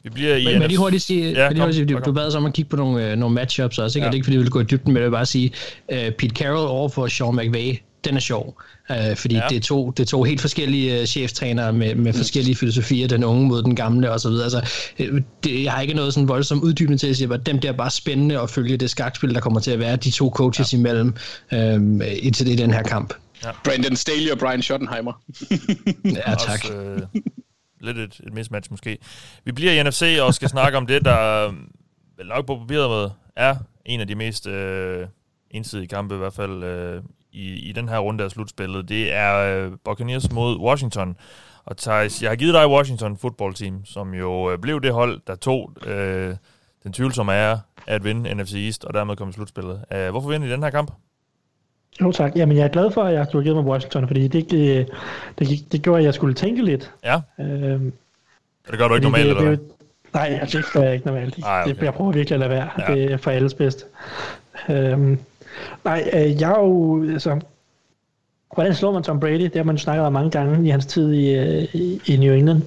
Vi bliver i Men, men lige hurtigt sige, Ja, ja, lige hurtigt sige du, kom. du bad os om at kigge på nogle, øh, nogle matchups også, ikke? Ja. Ja. Det er ikke, fordi vi vil gå i dybden, men jeg vil bare sige, uh, Pete Carroll over for Sean McVay, den er sjov, uh, fordi Ja. ja. det, er to, det er to helt forskellige uh, cheftrænere med, med forskellige filosofier, den unge mod den gamle og så videre. Altså, øh, det, jeg har ikke noget sådan voldsomt uddybende til at sige, at dem der er bare spændende at følge det skakspil, der kommer til at være de to coaches ja. imellem um, i, til i den her kamp. Brandon Staley og Brian Schottenheimer. Ja, tak. Også, øh, lidt et, et mismatch måske. Vi bliver i NFC og skal snakke om det, der øh, vel nok på papiret med, er en af de mest øh, ensidige kampe, i hvert fald øh, i, i den her runde af slutspillet. Det er øh, Buccaneers mod Washington. Og Thijs, jeg har givet dig Washington football team, som jo øh, blev det hold, der tog øh, den tvivlsomme ære at vinde NFC East, og dermed komme i slutspillet. Øh, hvorfor vinder I den her kamp? Jo tak. Jamen, jeg er glad for, at jeg, har givet mig Washington, fordi det, det, det, det gjorde, at jeg skulle tænke lidt. Ja, Øhm, det gør du ikke normalt, det, eller det, hvad? Nej, altså, det gør jeg ikke normalt. Ej, okay. det, jeg prøver virkelig at lade være. Ja. Det er for alles bedste. Øhm, nej, øh, jeg er jo... Altså, hvordan slår man Tom Brady? Det har man snakket om mange gange i hans tid i, øh, i, i New England.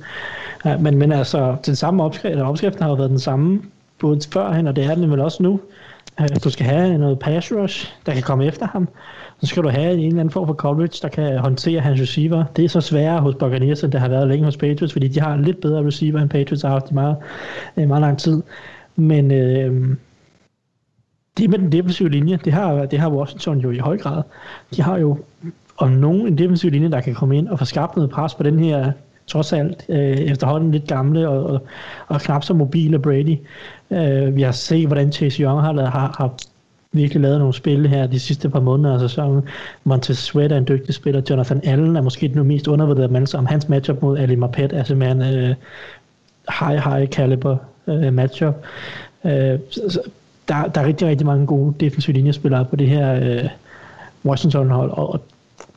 Ja, men, men altså, den samme opskrift, eller opskriften har jo været den samme, både førhen, og det er den vel også nu. Øh, Du skal have noget pass rush, der kan komme efter ham. Så skal du have en eller anden form for coverage, der kan håndtere hans receiver. Det er så sværere hos Buccaneers, end det har været længe hos Patriots, fordi de har en lidt bedre receiver, end Patriots har haft i meget, meget lang tid. Men øh, det med den defensive linje, det har, det har Washington jo i høj grad. De har jo om nogen en defensiv linje, der kan komme ind og få skabt noget pres på den her trods alt øh, efterhånden lidt gamle og, og, og knap så mobile Brady. Øh, vi har set, hvordan Chase Young har, lavet, har, har virkelig lavet nogle spil her de sidste par måneder af sæsonen. Montez Sweat er en dygtig spiller. Jonathan Allen er måske den mest undervurderede mand, som hans matchup mod Ali Marpet er simpelthen øh, high, high caliber øh, matchup. Øh, så, så, der, der er rigtig, rigtig mange gode defensive linjespillere på det her øh, Washington-hold, og, og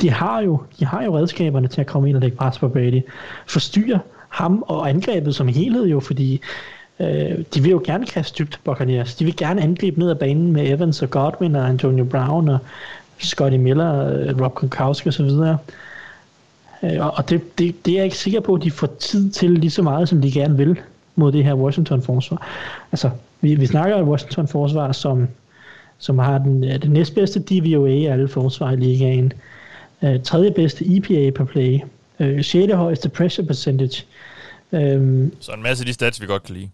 de har jo de har jo redskaberne til at komme ind og lægge pres på Brady. Forstyrre ham og angrebet som helhed jo, fordi øh, de vil jo gerne kaste dybt Buccaneers. De vil gerne angribe ned ad banen med Evans og Godwin og Antonio Brown og Scotty Miller, og Rob Gronkowski osv. Øh, og og det, det, det er jeg ikke sikker på, at de får tid til lige så meget, som de gerne vil mod det her Washington-forsvar. Altså, vi, vi snakker om Washington-forsvar, som, som har den, den næstbedste DVOA af alle forsvar i ligaen. Øh, tredje bedste EPA per play. Øh, 6. højeste pressure percentage. Øh, Så en masse af de stats, vi godt kan lide.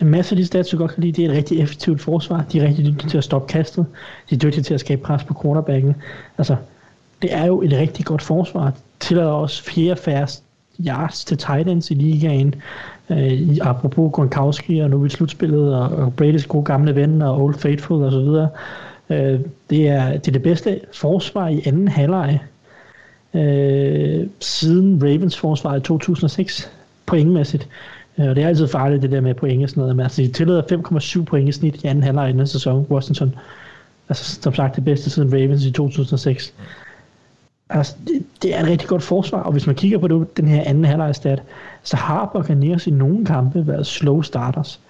en masse af de stats, du godt kan lide, det er et rigtig effektivt forsvar. De er rigtig dygtige til at stoppe kastet. De er dygtige til at skabe pres på quarterbacken. Altså, det er jo et rigtig godt forsvar. Tillader også fjerde færrest yards til tight ends i ligaen. Øh, i- apropos Gronkowski, og nu vi i slutspillet, og, og Brady's gode gamle ven, og Old Faithful og så videre. Øh, det, er, det er det bedste forsvar i anden halvleg øh, siden Ravens forsvar i 2006, pointmæssigt. Øh, og det er altid farligt, det der med point og sådan noget. Men altså, de tillader 5,7 point i snit i anden halvleg i den sæson, Washington. Altså, som sagt, det bedste siden Ravens i 2006. Altså, det, det er et rigtig godt forsvar, og hvis man kigger på det, den her anden halvlegstat, så har Buccaneers i nogle kampe været slow starters.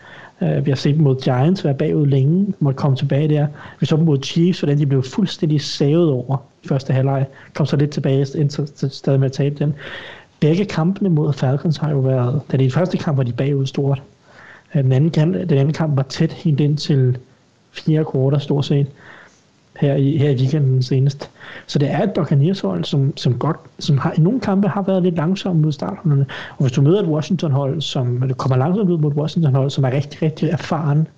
Uh, vi har set dem mod Giants være bagud længe, måtte komme tilbage der. Vi så dem mod Chiefs, hvordan de blev fuldstændig savet over i første halvleg. Kom så lidt tilbage, indtil til stadig med at tabe den. Begge kampene mod Falcons har jo været, da det første kamp var de bagud stort. Øh, den anden, kamp, den anden kamp var tæt helt ind til fire kvarter stort set her i, her i weekenden senest. Så det er et Buccaneers hold, som, som, godt, som har, i nogle kampe har været lidt langsomme mod starterne. Og hvis du møder et Washington hold, som det kommer langsomt ud mod et Washington hold, som er rigtig, rigtig erfaren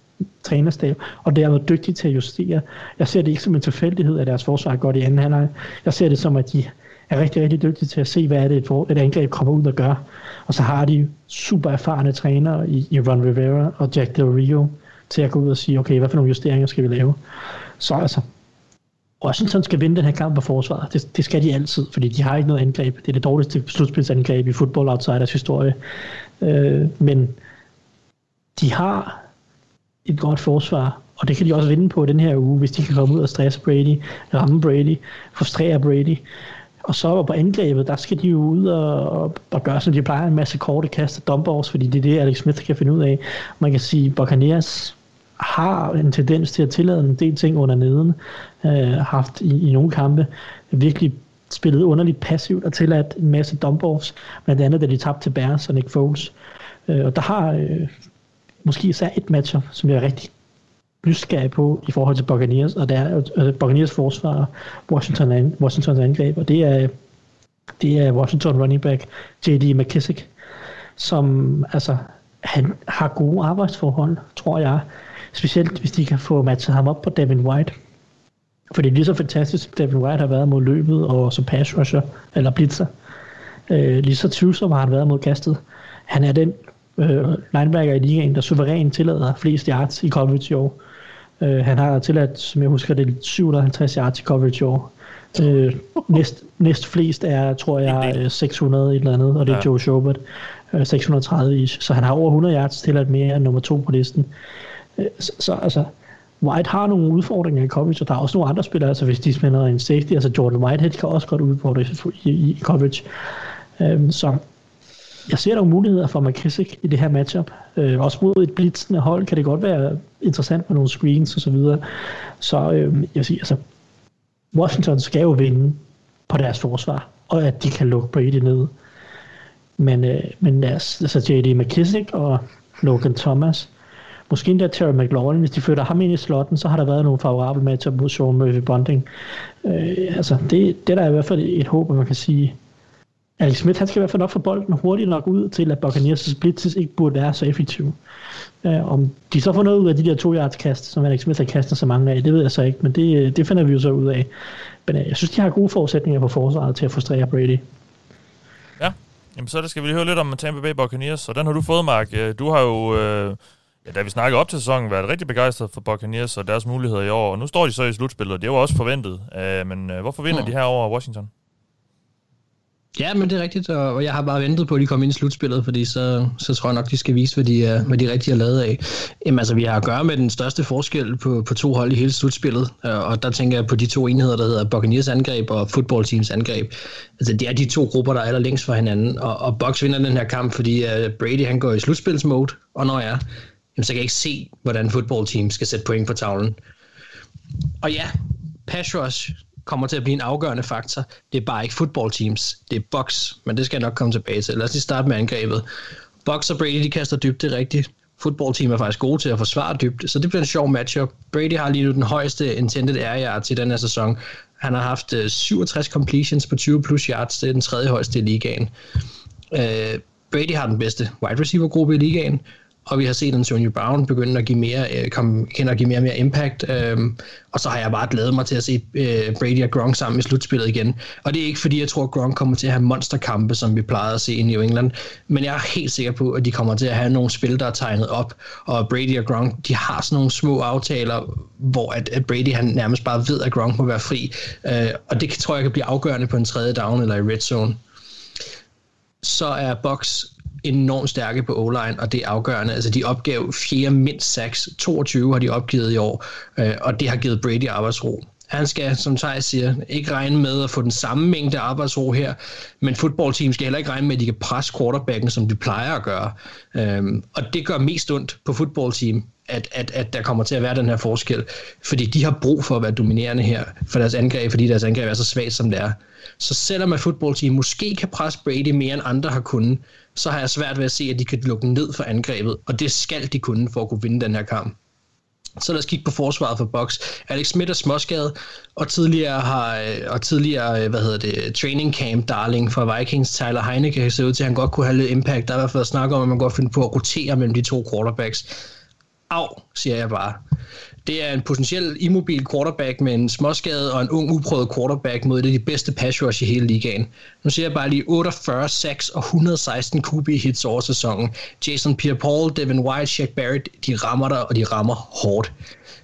trænerstab, og dermed dygtig til at justere. Jeg ser det ikke som en tilfældighed, at deres forsvar er godt i anden halvleg. Jeg ser det som, at de er rigtig, rigtig dygtige til at se, hvad er det, et, for, et angreb kommer ud og gør. Og så har de super erfarne trænere i, i Ron Rivera og Jack Del Rio til at gå ud og sige, okay, hvad for nogle justeringer skal vi lave? Så altså, Washington skal vinde den her kamp på forsvaret. Det, det skal de altid, fordi de har ikke noget angreb. Det er det dårligste slutspilsangreb i Football Outsiders historie. Øh, men de har et godt forsvar, og det kan de også vinde på den her uge, hvis de kan komme ud og stresse Brady, ramme Brady, frustrere Brady. Og så på angrebet, der skal de jo ud og, og, og gøre, som de plejer, en masse korte kast og dump fordi det er det, Alex Smith kan finde ud af. Man kan sige, Buccaneers har en tendens til at tillade en del ting under neden, øh, haft i, i nogle kampe, virkelig spillet underligt passivt og tilladt en masse dump-offs, blandt andet da de tabte til Bears og Nick Foles. Øh, og der har øh, måske især et matchup, som jeg er rigtig nysgerrig på i forhold til Buccaneers, og det er øh, Buccaneers forsvar Washington an, Washingtons angreb, og det er, det er Washington running back J.D. McKissick, som altså, han har gode arbejdsforhold, tror jeg, specielt hvis de kan få matchet ham op på Devin White. For det er lige så fantastisk, som Devin White har været mod løbet og som pass rusher, eller blitzer. Øh, lige så tvivlsom har han været mod kastet. Han er den øh, linebacker i ligaen, der suverænt tillader flest yards i coverage i år. Øh, han har tilladt, som jeg husker det, 750 yards i coverage i år. Øh, næst, næst flest er, tror jeg, 600 et eller andet, og det er ja. Joe Schobert. Øh, 630 ish. Så han har over 100 yards tilladt mere end nummer to på listen. Øh, så, så altså, White har nogle udfordringer i coverage, og der er også nogle andre spillere, altså hvis de spiller en safety, altså Jordan Whitehead kan også godt udfordre i, i, i coverage. Øhm, så jeg ser nogle muligheder for McKissick i det her matchup. Øh, også mod et blitzende hold kan det godt være interessant med nogle screens osv. Så, videre. så øh, jeg siger, altså, Washington skal jo vinde på deres forsvar, og at de kan lukke Brady ned. Men, øh, men deres, altså J.D. McKissick og Logan Thomas, måske endda Terry McLaurin, hvis de flytter ham ind i slotten, så har der været nogle favorable matchup mod Sean Murphy Bunting. Øh, altså, det, det der er i hvert fald et håb, at man kan sige, Alex Smith, han skal i hvert fald nok få bolden hurtigt nok ud til, at Buccaneers blitzes ikke burde være så effektive. Uh, øh, om de så får noget ud af de der to yards kast, som Alex Smith har kastet så mange af, det ved jeg så ikke, men det, det finder vi jo så ud af. Men uh, jeg synes, de har gode forudsætninger på forsvaret til at frustrere Brady. Ja, Jamen, så skal vi lige høre lidt om Tampa Bay Buccaneers, og den har du fået, Mark. Øh, du har jo, øh, ja, da vi snakkede op til sæsonen, været rigtig begejstret for Buccaneers og deres muligheder i år, og nu står de så i slutspillet, det var også forventet. Øh, men øh, hvorfor vinder mm. de her over Washington? Ja, men det er rigtigt, og jeg har bare ventet på, at de kommer ind i slutspillet, fordi så, så tror jeg nok, de skal vise, hvad de, er, hvad de rigtig er lavet af. Jamen altså, vi har at gøre med den største forskel på, på to hold i hele slutspillet, og der tænker jeg på de to enheder, der hedder Buccaneers angreb og Football Teams angreb. Altså, det er de to grupper, der er længst fra hinanden, og, og Bucks vinder den her kamp, fordi uh, Brady han går i slutspilsmode, og når jeg er, jamen, så kan jeg ikke se, hvordan Football Team skal sætte point på tavlen. Og ja, pass rush, kommer til at blive en afgørende faktor. Det er bare ikke football teams, det er box, men det skal jeg nok komme tilbage til. Lad os lige starte med angrebet. Box og Brady, de kaster dybt, det er rigtigt. Football team er faktisk gode til at forsvare dybt, så det bliver en sjov matchup. Brady har lige nu den højeste intended air til den her sæson. Han har haft øh, 67 completions på 20 plus yards, det er den tredje højeste i ligaen. Uh, Brady har den bedste wide receiver gruppe i ligaen, og vi har set Antonio Brown begynde at give mere, øh, kom, give mere og mere impact, øhm, og så har jeg bare glædet mig til at se øh, Brady og Gronk sammen i slutspillet igen. Og det er ikke fordi, jeg tror, at Gronk kommer til at have monsterkampe, som vi plejede at se i New England, men jeg er helt sikker på, at de kommer til at have nogle spil, der er tegnet op, og Brady og Gronk, de har sådan nogle små aftaler, hvor at, at Brady han nærmest bare ved, at Gronk må være fri, øh, og det tror jeg kan blive afgørende på en tredje down eller i red zone. Så er Box enormt stærke på O-line, og det er afgørende. Altså, de opgav fjerde mindst 6, 22 har de opgivet i år, øh, og det har givet Brady arbejdsro. Han skal, som Thijs siger, ikke regne med at få den samme mængde arbejdsro her, men fodboldteam skal heller ikke regne med, at de kan presse quarterbacken, som de plejer at gøre. Øhm, og det gør mest ondt på fodboldteam, at, at, at der kommer til at være den her forskel, fordi de har brug for at være dominerende her for deres angreb, fordi deres angreb er så svagt, som det er. Så selvom at fodboldteam måske kan presse Brady mere end andre har kunnet, så har jeg svært ved at se, at de kan lukke ned for angrebet, og det skal de kunne for at kunne vinde den her kamp. Så lad os kigge på forsvaret for Box. Alex Smith er småskadet, og tidligere har øh, og tidligere, øh, hvad hedder det, training camp darling for Vikings, Tyler Heineke, ser ud til, at han godt kunne have lidt impact. Der er i hvert fald snak om, at man godt finde på at rotere mellem de to quarterbacks. Au, siger jeg bare. Det er en potentiel immobil quarterback med en småskade og en ung, uprøvet quarterback mod et af de bedste pass rush i hele ligaen. Nu ser jeg bare lige 48 6 og 116 QB hits over sæsonen. Jason Pierre-Paul, Devin White, Shaq Barrett, de rammer der, og de rammer hårdt.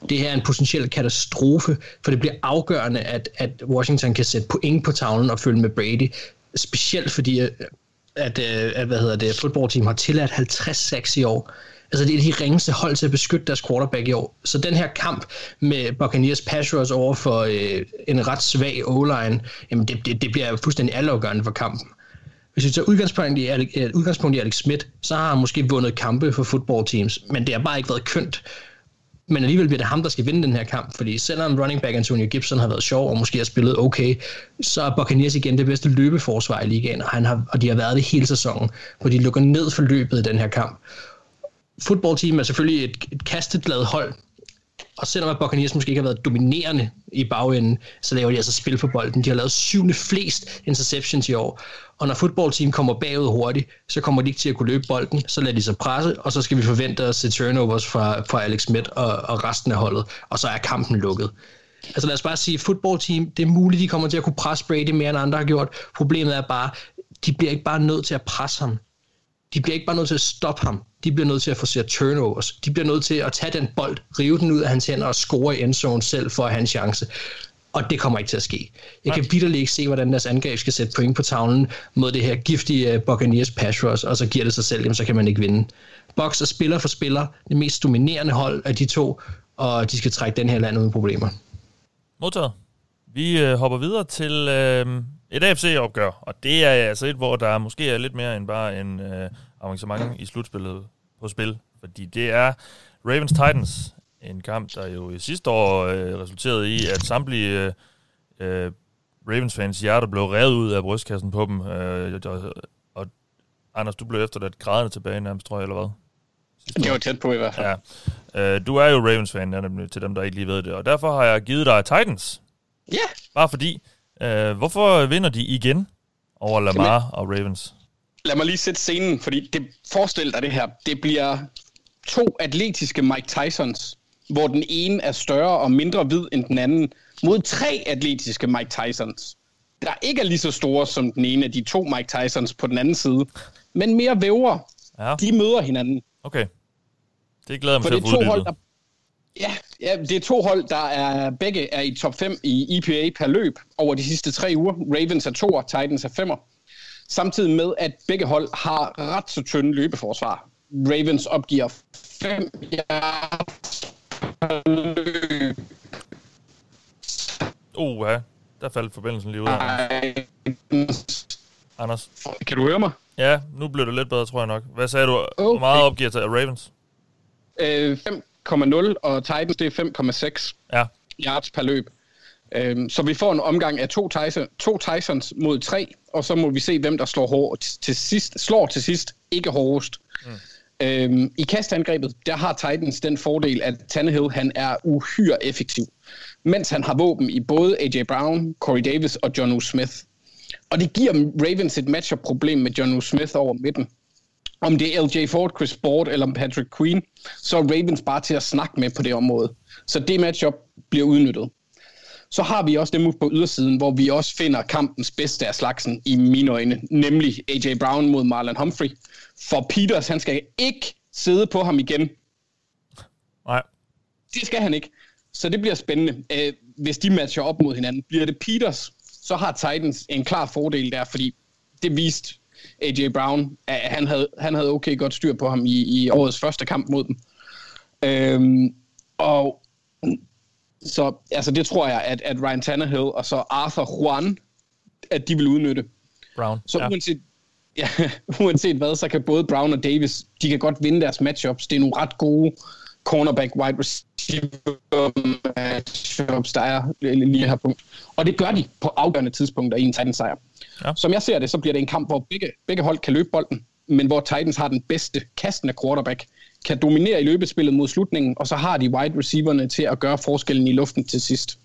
Det her er en potentiel katastrofe, for det bliver afgørende, at, at Washington kan sætte point på tavlen og følge med Brady. Specielt fordi, at, at, at hvad hedder det, fodboldteam har tilladt 50 6 i år. Altså det er de ringeste hold til at beskytte deres quarterback i år. Så den her kamp med Buccaneers pass rush over for øh, en ret svag O-line, jamen det, det, det bliver fuldstændig altafgørende for kampen. Hvis vi tager udgangspunkt i, Alex, øh, udgangspunkt i Alex Smith, så har han måske vundet kampe for football teams, men det har bare ikke været kønt. men alligevel bliver det ham, der skal vinde den her kamp, fordi selvom running back Antonio Gibson har været sjov og måske har spillet okay, så er Buccaneers igen det bedste løbeforsvar i ligaen, og, han har, og de har været det hele sæsonen, hvor de lukker ned for løbet i den her kamp. Footballteam er selvfølgelig et, et kastet hold, og selvom at Buccaneers måske ikke har været dominerende i bagenden, så laver de altså spil på bolden. De har lavet syvende flest interceptions i år. Og når fodboldteam kommer bagud hurtigt, så kommer de ikke til at kunne løbe bolden. Så lader de sig presse, og så skal vi forvente at se turnovers fra, fra Alex Smith og, og resten af holdet. Og så er kampen lukket. Altså lad os bare sige, fodboldteam, det er muligt, de kommer til at kunne presse Brady mere end andre har gjort. Problemet er bare, de bliver ikke bare nødt til at presse ham de bliver ikke bare nødt til at stoppe ham, de bliver nødt til at forsere turnovers. De bliver nødt til at tage den bold, rive den ud af hans hænder og score i endzone selv for at have en chance. Og det kommer ikke til at ske. Jeg kan vidderligt ikke se, hvordan deres angreb skal sætte point på tavlen mod det her giftige uh, Buccaneers pass rush, og så giver det sig selv, jamen, så kan man ikke vinde. Box er spiller for spiller, det mest dominerende hold af de to, og de skal trække den her land uden problemer. Modtaget. Vi øh, hopper videre til øh, et AFC-opgør, og det er altså et, hvor der måske er lidt mere end bare en øh, avancement i slutspillet på spil. Fordi det er Ravens Titans, en kamp, der jo i sidste år øh, resulterede i, at samtlige øh, øh Ravens-fans hjerter blev revet ud af brystkassen på dem. Øh, og, og Anders, du blev efter det grædende tilbage nærmest, tror jeg, eller hvad? Det var tæt på i hvert fald. Ja. Øh, du er jo Ravens-fan, til dem, der ikke lige ved det, og derfor har jeg givet dig Titans. Ja. Yeah. Bare fordi, Uh, hvorfor vinder de igen over Lamar Jamen, og Ravens? Lad mig lige sætte scenen, fordi det, forestil dig det her. Det bliver to atletiske Mike Tysons, hvor den ene er større og mindre hvid end den anden, mod tre atletiske Mike Tysons, der ikke er lige så store som den ene af de to Mike Tysons på den anden side, men mere væver. Ja. De møder hinanden. Okay. Det glæder mig For til at få to hold, der Ja, ja, det er to hold, der er begge er i top 5 i EPA per løb over de sidste tre uger. Ravens er to, Titans er femmer. Samtidig med, at begge hold har ret så tynde løbeforsvar. Ravens opgiver 5 yards per løb. Uh, ja. Der faldt forbindelsen lige ud af Anders. Kan du høre mig? Ja, nu bliver det lidt bedre, tror jeg nok. Hvad sagde du? Okay. Hvor meget opgiver til Ravens? Øh, 5 5,0, og Titans det er 5,6 ja. yards per løb. Øhm, så vi får en omgang af to, Tyson, to Tysons mod tre, og så må vi se, hvem der slår, hård, til sidst, slår til sidst, ikke hårdest. Mm. Øhm, I kastangrebet, der har Titans den fordel, at Tannehill han er uhyre effektiv, mens han har våben i både A.J. Brown, Corey Davis og John O. Smith. Og det giver Ravens et matchup-problem med John O. Smith over midten om det er LJ Ford, Chris Board eller Patrick Queen, så er Ravens bare til at snakke med på det område. Så det matchup bliver udnyttet. Så har vi også dem på ydersiden, hvor vi også finder kampens bedste af slagsen i mine øjne, nemlig AJ Brown mod Marlon Humphrey. For Peters, han skal ikke sidde på ham igen. Nej. Det skal han ikke. Så det bliver spændende, øh, hvis de matcher op mod hinanden. Bliver det Peters, så har Titans en klar fordel der, fordi det viste AJ Brown, han havde, han havde okay godt styr på ham i, i årets første kamp mod dem. Øhm, og så altså det tror jeg, at, at Ryan Tannehill og så Arthur Juan, at de vil udnytte. Brown, Så ja. uanset, ja, uanset hvad, så kan både Brown og Davis, de kan godt vinde deres matchups. Det er nogle ret gode cornerback, wide receiver matchups, der er lige her punkt. Og det gør de på afgørende tidspunkter i en Titans sejr. Ja. Som jeg ser det, så bliver det en kamp, hvor begge, begge hold kan løbe bolden, men hvor Titans har den bedste kastende quarterback, kan dominere i løbespillet mod slutningen, og så har de wide receiverne til at gøre forskellen i luften til sidst.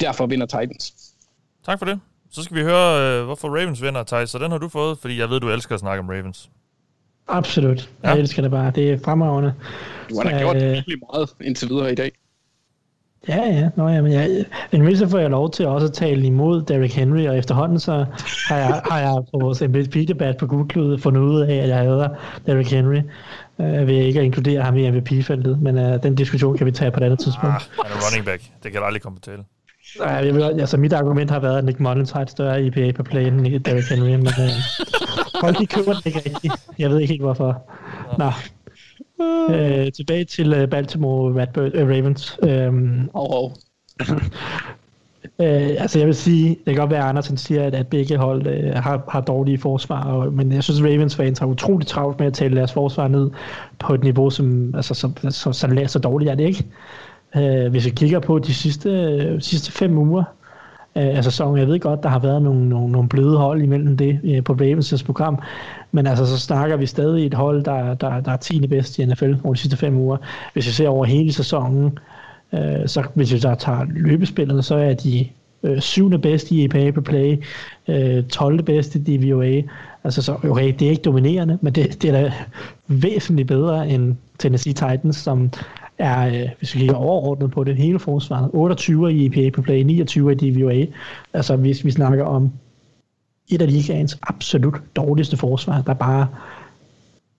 Derfor vinder Titans. Tak for det. Så skal vi høre, øh, hvorfor Ravens vinder, Thijs. Så den har du fået, fordi jeg ved, du elsker at snakke om Ravens. Absolut. Ja. Jeg elsker det bare. Det er fremragende. Du har da gjort øh, virkelig meget indtil videre i dag. Ja, ja. Nå, ja men jeg, en så får jeg lov til også at tale imod Derrick Henry, og efterhånden så har jeg, har jeg på vores MVP-debat på Google fundet ud af, at jeg hader Derrick Henry. Uh, ved ikke at inkludere ham i MVP-feltet, men uh, den diskussion kan vi tage på et andet tidspunkt. Ah, han er running back. Det kan aldrig komme på tale. Nej, jeg vil, altså mit argument har været, at Nick Mullins har et større EPA per play end Derrick Henry, men uh, folk de køber det ikke rigtigt. Jeg ved ikke helt hvorfor. Nå, Øh, tilbage til uh, Baltimore Radbird, uh, Ravens. Um, oh, oh. Øh, altså jeg vil sige, det kan godt være, at Andersen siger, at, at begge hold øh, har, har dårlige forsvar, og, men jeg synes, Ravens fans har utroligt travlt med at tale deres forsvar ned på et niveau, som altså, så, så, så, så, så dårligt er det ikke. Øh, hvis vi kigger på de sidste, øh, sidste fem uger øh, af sæsonen, jeg ved godt, der har været nogle, nogle, nogle bløde hold imellem det øh, på Ravens' program, men altså så snakker vi stadig et hold, der, der, der er 10. bedst i NFL over de sidste fem uger. Hvis vi ser over hele sæsonen, Øh, så hvis vi så tager løbespillet, så er de øh, syvende bedste i EPA per play, øh, 12. bedste i DVOA. Altså så, okay, det er ikke dominerende, men det, det er da væsentligt bedre end Tennessee Titans, som er, øh, hvis vi kigger overordnet på det hele forsvaret, 28 i EPA på play, 29 i DVOA. Altså hvis vi snakker om et af ligaens absolut dårligste forsvar, der bare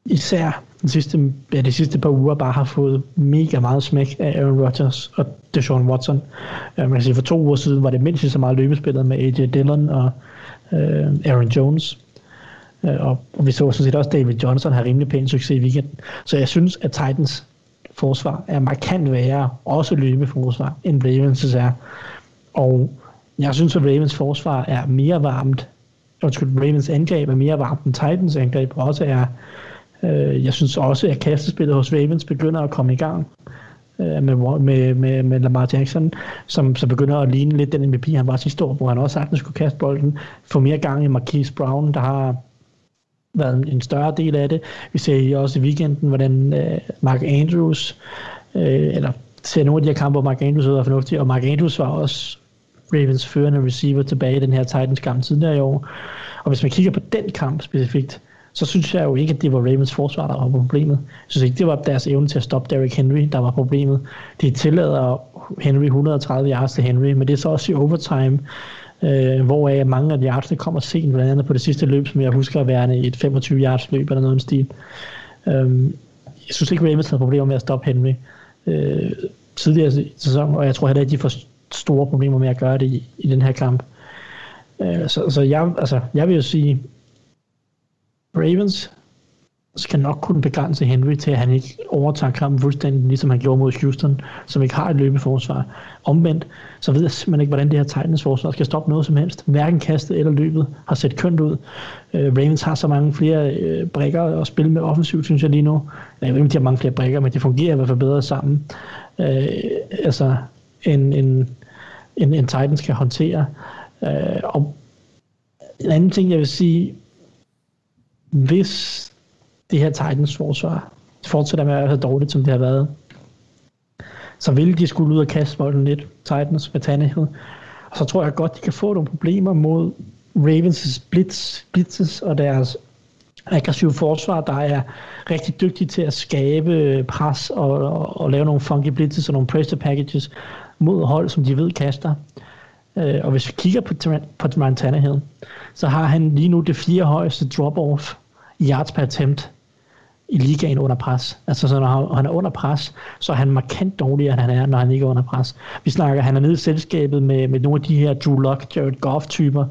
især den sidste, ja, de sidste par uger bare har fået mega meget smæk af Aaron Rodgers og Deshaun Watson. Uh, man kan sige, for to uger siden var det mindst så meget løbespillet med AJ Dillon og øh, Aaron Jones. Øh, og, og vi så sådan set også David Johnson have rimelig pæn succes i weekenden. Så jeg synes, at Titans forsvar er markant værre, også løbeforsvar, end Ravens er. Og jeg synes, at Ravens forsvar er mere varmt, undskyld, Ravens angreb er mere varmt end Titans angreb, også er Øh, jeg synes også, at kastespillet hos Ravens begynder at komme i gang øh, med, med, med, med Lamar Jackson, som, som begynder at ligne lidt den MVP, han var sidste år, hvor han også sagtens skulle kaste bolden. Få mere gang i Marquise Brown, der har været en større del af det. Vi ser også i weekenden, hvordan øh, Mark Andrews, øh, eller ser nogle af de her kampe, hvor Mark Andrews var fornuftig, og Mark Andrews var også Ravens førende receiver tilbage i den her Titans kamp tidligere i år. Og hvis man kigger på den kamp specifikt, så synes jeg jo ikke, at det var Ravens forsvar, der var problemet. Jeg synes ikke, det var deres evne til at stoppe Derrick Henry, der var problemet. De tillader Henry 130 yards til Henry, men det er så også i overtime, øh, hvoraf mange af yardsene kommer sent, blandt andet på det sidste løb, som jeg husker at være et 25 yards løb eller noget i stil. Øh, jeg synes ikke, Ravens havde problemer med at stoppe Henry øh, tidligere i sæsonen, og jeg tror heller ikke, de får store problemer med at gøre det i, i den her kamp. Øh, så, så jeg, altså, jeg vil jo sige, Ravens skal nok kunne begrænse Henry til, at han ikke overtager kampen fuldstændig, ligesom han gjorde mod Houston, som ikke har et løbeforsvar. Omvendt, så ved jeg simpelthen ikke, hvordan det her Titans forsvar skal stoppe noget som helst. Hverken kastet eller løbet har set kønt ud. Øh, Ravens har så mange flere øh, brækker at spille med offensivt, synes jeg lige nu. Jeg ved ikke, om de har mange flere brækker, men det fungerer i hvert fald bedre sammen. Øh, altså, en, en, en, en Titans kan håndtere. Øh, og en anden ting, jeg vil sige, hvis det her Titans forsvar fortsætter med at være dårligt, som det har været, så vil de skulle ud og kaste bolden lidt, Titans med Tannehill. Og så tror jeg godt, de kan få nogle problemer mod Ravens' blitz, blitzes og deres aggressive forsvar, der er rigtig dygtige til at skabe pres og, og, og lave nogle funky blitzes og nogle pressure packages mod hold, som de ved kaster. Øh, og hvis vi kigger på, på Ryan Tannehill, så har han lige nu det fire højeste drop-off i yards per attempt i ligaen under pres. Altså så når han er under pres, så er han markant dårligere, end han er, når han ikke er under pres. Vi snakker, han er nede i selskabet med, med nogle af de her Drew Lock, Jared Goff-typer,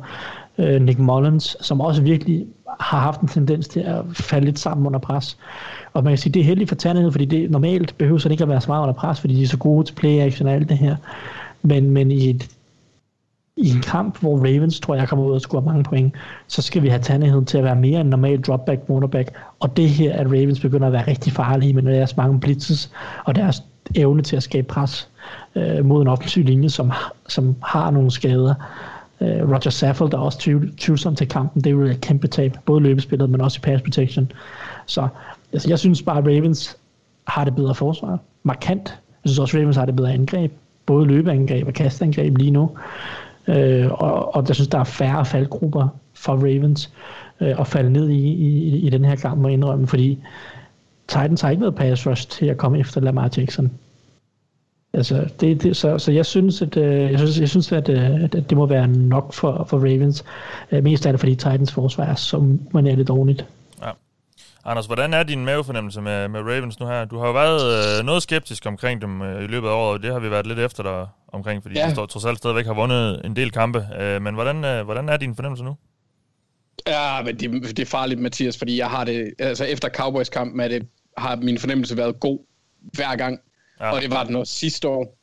øh, Nick Mullins, som også virkelig har haft en tendens til at falde lidt sammen under pres. Og man kan sige, det er heldigt for Tannehill, fordi det normalt behøver så ikke at være så meget under pres, fordi de er så gode til play action og alt det her. Men, men i et i en kamp, hvor Ravens, tror jeg, kommer ud og score mange point, så skal vi have Tannehill til at være mere en normal dropback, cornerback, Og det her, at Ravens begynder at være rigtig farlige med deres mange blitzes, og deres evne til at skabe pres øh, mod en offensiv linje, som, som har nogle skader. Øh, Roger Saffold er også tvivl, tvivlsom til kampen. Det er jo et kæmpe tab, både løbespillet, men også i pass protection. Så altså, jeg synes bare, at Ravens har det bedre forsvar. Markant. Jeg synes også, at Ravens har det bedre angreb. Både løbeangreb og kastangreb lige nu. Øh, og, og jeg synes, der er færre faldgrupper for Ravens øh, at falde ned i, i, i den her kamp, må indrømme, fordi Titans har ikke været pass rush til at komme efter Lamar Jackson. Altså, det, det, så, så jeg synes, at, øh, jeg synes, jeg synes at, øh, at det må være nok for, for Ravens. Øh, mest af det, fordi Titans forsvar er så man er lidt dårligt. Anders, hvordan er din mavefornemmelse med, med Ravens nu her? Du har jo været øh, noget skeptisk omkring dem øh, i løbet af året, og det har vi været lidt efter dig omkring, fordi ja. de står, trods alt stadigvæk har vundet en del kampe. Øh, men hvordan, øh, hvordan er din fornemmelse nu? Ja, men det, det er farligt, Mathias, fordi jeg har det, altså efter Cowboys-kampen det, har min fornemmelse været god hver gang, ja. og det var den også sidste år.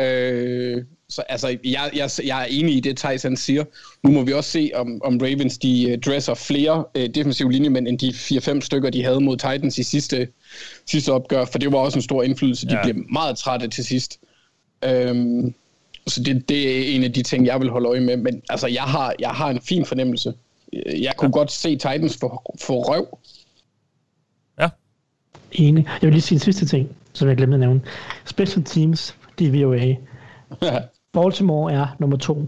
Øh, så altså, jeg, jeg, jeg er enig i det, Thijs han siger. Nu må vi også se, om, om Ravens de uh, dresser flere uh, defensive linjemænd, end de 4-5 stykker, de havde mod Titans i sidste, sidste opgør, for det var også en stor indflydelse. De Ja. blev meget trætte til sidst. Um, så det, det er en af de ting, jeg vil holde øje med. Men altså, jeg har, jeg har en fin fornemmelse. Jeg kunne godt se Titans få, få røv. Enig. Jeg vil lige sige en sidste ting, som jeg glemte at nævne. Special Teams, DVOA. Baltimore er nummer to,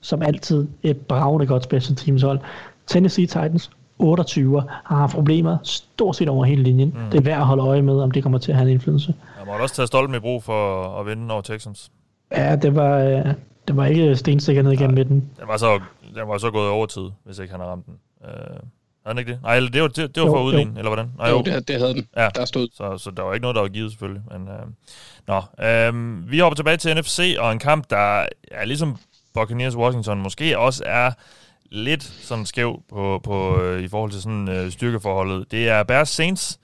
som altid et bravende godt special teams hold. Tennessee Titans, 28 har haft problemer stort set over hele linjen. Mm. Det er værd at holde øje med, om det kommer til at have en indflydelse. Jeg må også tage stolpen i brug for at vinde over Texans. Ja, det var, øh, det var ikke stensikker ned igennem midten. Den var så, den var så gået over tid, hvis ikke han har ramt den. Øh, havde han ikke det? Nej, det var, det, det var Jo, for jo. udligning, eller hvordan? Nej, Jo, det, det havde den. Ja. Der stod. Så, så der var ikke noget, der var givet selvfølgelig. Men, øh, nå, øh, vi hopper tilbage til NFC, og en kamp, der er ligesom Buccaneers Washington, måske også er lidt sådan skæv på, på, øh, i forhold til sådan øh, styrkeforholdet. Det er Bears Saints.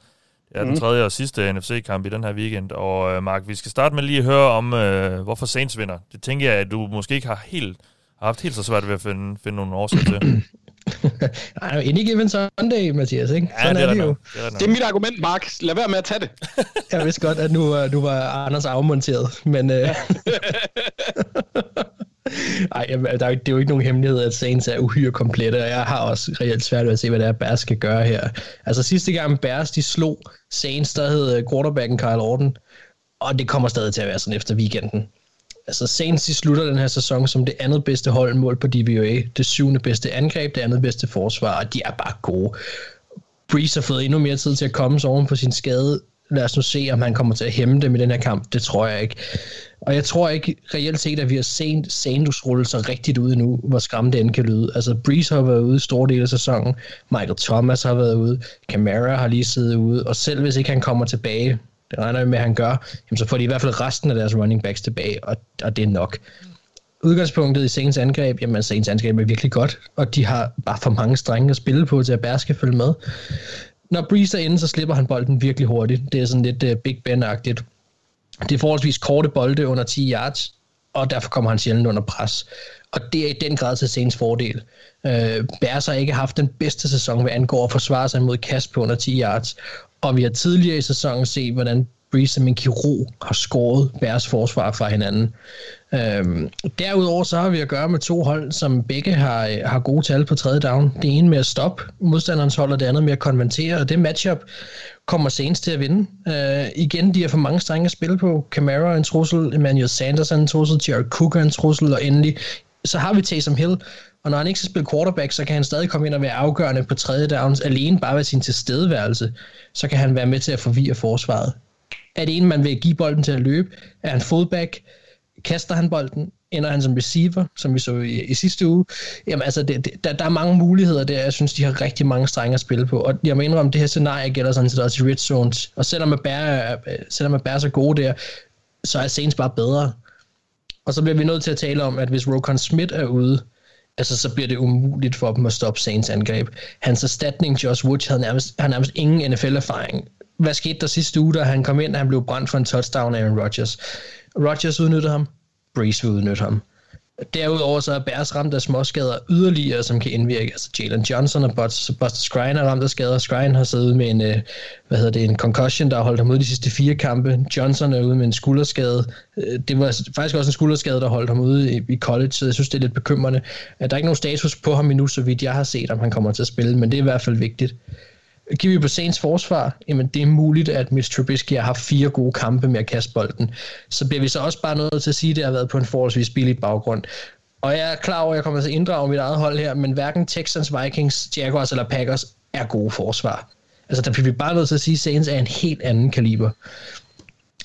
Det er mm. den Mhm. tredje og sidste NFC-kamp i den her weekend. Og øh, Mark, vi skal starte med lige at høre om, øh, hvorfor Saints vinder. Det tænker jeg, at du måske ikke har helt har haft helt så svært ved at finde, finde nogle årsager til. Nej, any given Sunday, Mathias, ikke? Ja, det er nok. Det er der nok. Det er mit argument, Mark. Lad være med at tage det. Jeg vidste godt, at nu, nu var Anders afmonteret, men... Øh, Ej, jamen, der er, jo- det er jo ikke nogen hemmelighed, at Saints er uhyre komplette, og jeg har også reelt svært ved at se, hvad det er, Bears skal gøre her. Altså sidste gang Bears, de slog Saints, der hed øh, quarterbacken Kyle Orton, og det kommer stadig til at være sådan efter weekenden. Altså Saints, de slutter den her sæson som det andet bedste hold mål på DVOA, det syvende bedste angreb, det andet bedste forsvar, og de er bare gode. Breeze har fået endnu mere tid til at komme sig oven på sin skade. Lad os nu se, om han kommer til at hæmme dem i den her kamp. Det tror jeg ikke. Og jeg tror ikke reelt set, at vi har set Sandus rulle sig rigtigt ud nu, hvor skræmmende det end kan lyde. Altså, Breeze har været ude i store dele af sæsonen. Michael Thomas har været ude. Camara har lige siddet ude. Og selv hvis ikke han kommer tilbage, det regner vi med, at han gør, jamen, så får de i hvert fald resten af deres running backs tilbage, og, og det er nok udgangspunktet i Saints angreb, jamen Saints angreb er virkelig godt, og de har bare for mange strenge at spille på, til at Bears skal følge med. Når Breeze er inde, så slipper han bolden virkelig hurtigt. Det er sådan lidt uh, Big Ben-agtigt. Det er forholdsvis korte bolde under 10 yards, og derfor kommer han sjældent under pres. Og det er i den grad til Saints fordel. Uh, Bears har ikke haft den bedste sæson, hvad angår at forsvare sig mod kast på under 10 yards, og vi har tidligere i sæsonen set, hvordan Breeze som en kirurg har skåret Bears forsvar fra hinanden. Øhm, derudover så har vi at gøre med to hold, som begge har, øh, har gode tal på tredje down. Det ene med at stoppe modstanderens hold, og det andet med at konvertere, og det matchup kommer senest til at vinde. Øh, igen, de har for mange strenge at spille på. Camara er en trussel, Emmanuel Sanders er en trussel, Jared Cook er en trussel, og endelig så har vi Taysom Hill, og når han ikke skal spille quarterback, så kan han stadig komme ind og være afgørende på tredje downs, alene bare ved sin tilstedeværelse, så kan han være med til at forvirre forsvaret. Er det en, man vil give bolden til at løbe? Er han fullback? Kaster han bolden? Ender han som receiver, som vi så i, i sidste uge? Jamen altså, det, det, der, der er mange muligheder der. Jeg synes, de har rigtig mange strenge at spille på. Og jeg mener om det her scenarie gælder sådan set også i red zones. Og selvom at bære, øh, selvom at bære så gode der, så er Saints bare bedre. Og så bliver vi nødt til at tale om, at hvis Rokon Smith er ude, altså så bliver det umuligt for dem at stoppe Saints angreb. Hans erstatning, Josh Woods, havde nærmest, havde nærmest ingen NFL-erfaring. Hvad skete der sidste uge, da han kom ind, og han blev brændt for en touchdown af Aaron Rodgers? Rodgers udnyttede ham, Breeze vil udnytte ham. Derudover så er Bears ramt af småskader yderligere, som kan indvirke. Altså Jalen Johnson og Buster, Skrine er ramt af skader. Skrine har siddet ude med en, øh, hvad hedder det, en concussion, der har holdt ham ude de sidste fire kampe. Johnson er ude med en skulderskade. Øh, det var altså faktisk også en skulderskade, der holdt ham ude i, college, så jeg synes, det er lidt bekymrende. Der er ikke nogen status på ham endnu, så vidt jeg har set, om han kommer til at spille, men det er i hvert fald vigtigt. Kigger vi på Saints forsvar, jamen det er muligt, at Mitch Trubisky har haft fire gode kampe med at kaste bolden. Så bliver vi så også bare nødt til at sige, at det har været på en forholdsvis billig baggrund. Og jeg er klar over, at jeg kommer til at inddrage mit eget hold her, men hverken Texans, Vikings, Jaguars eller Packers er gode forsvar. Altså der bliver vi bare nødt til at sige, at Saints er en helt anden kaliber.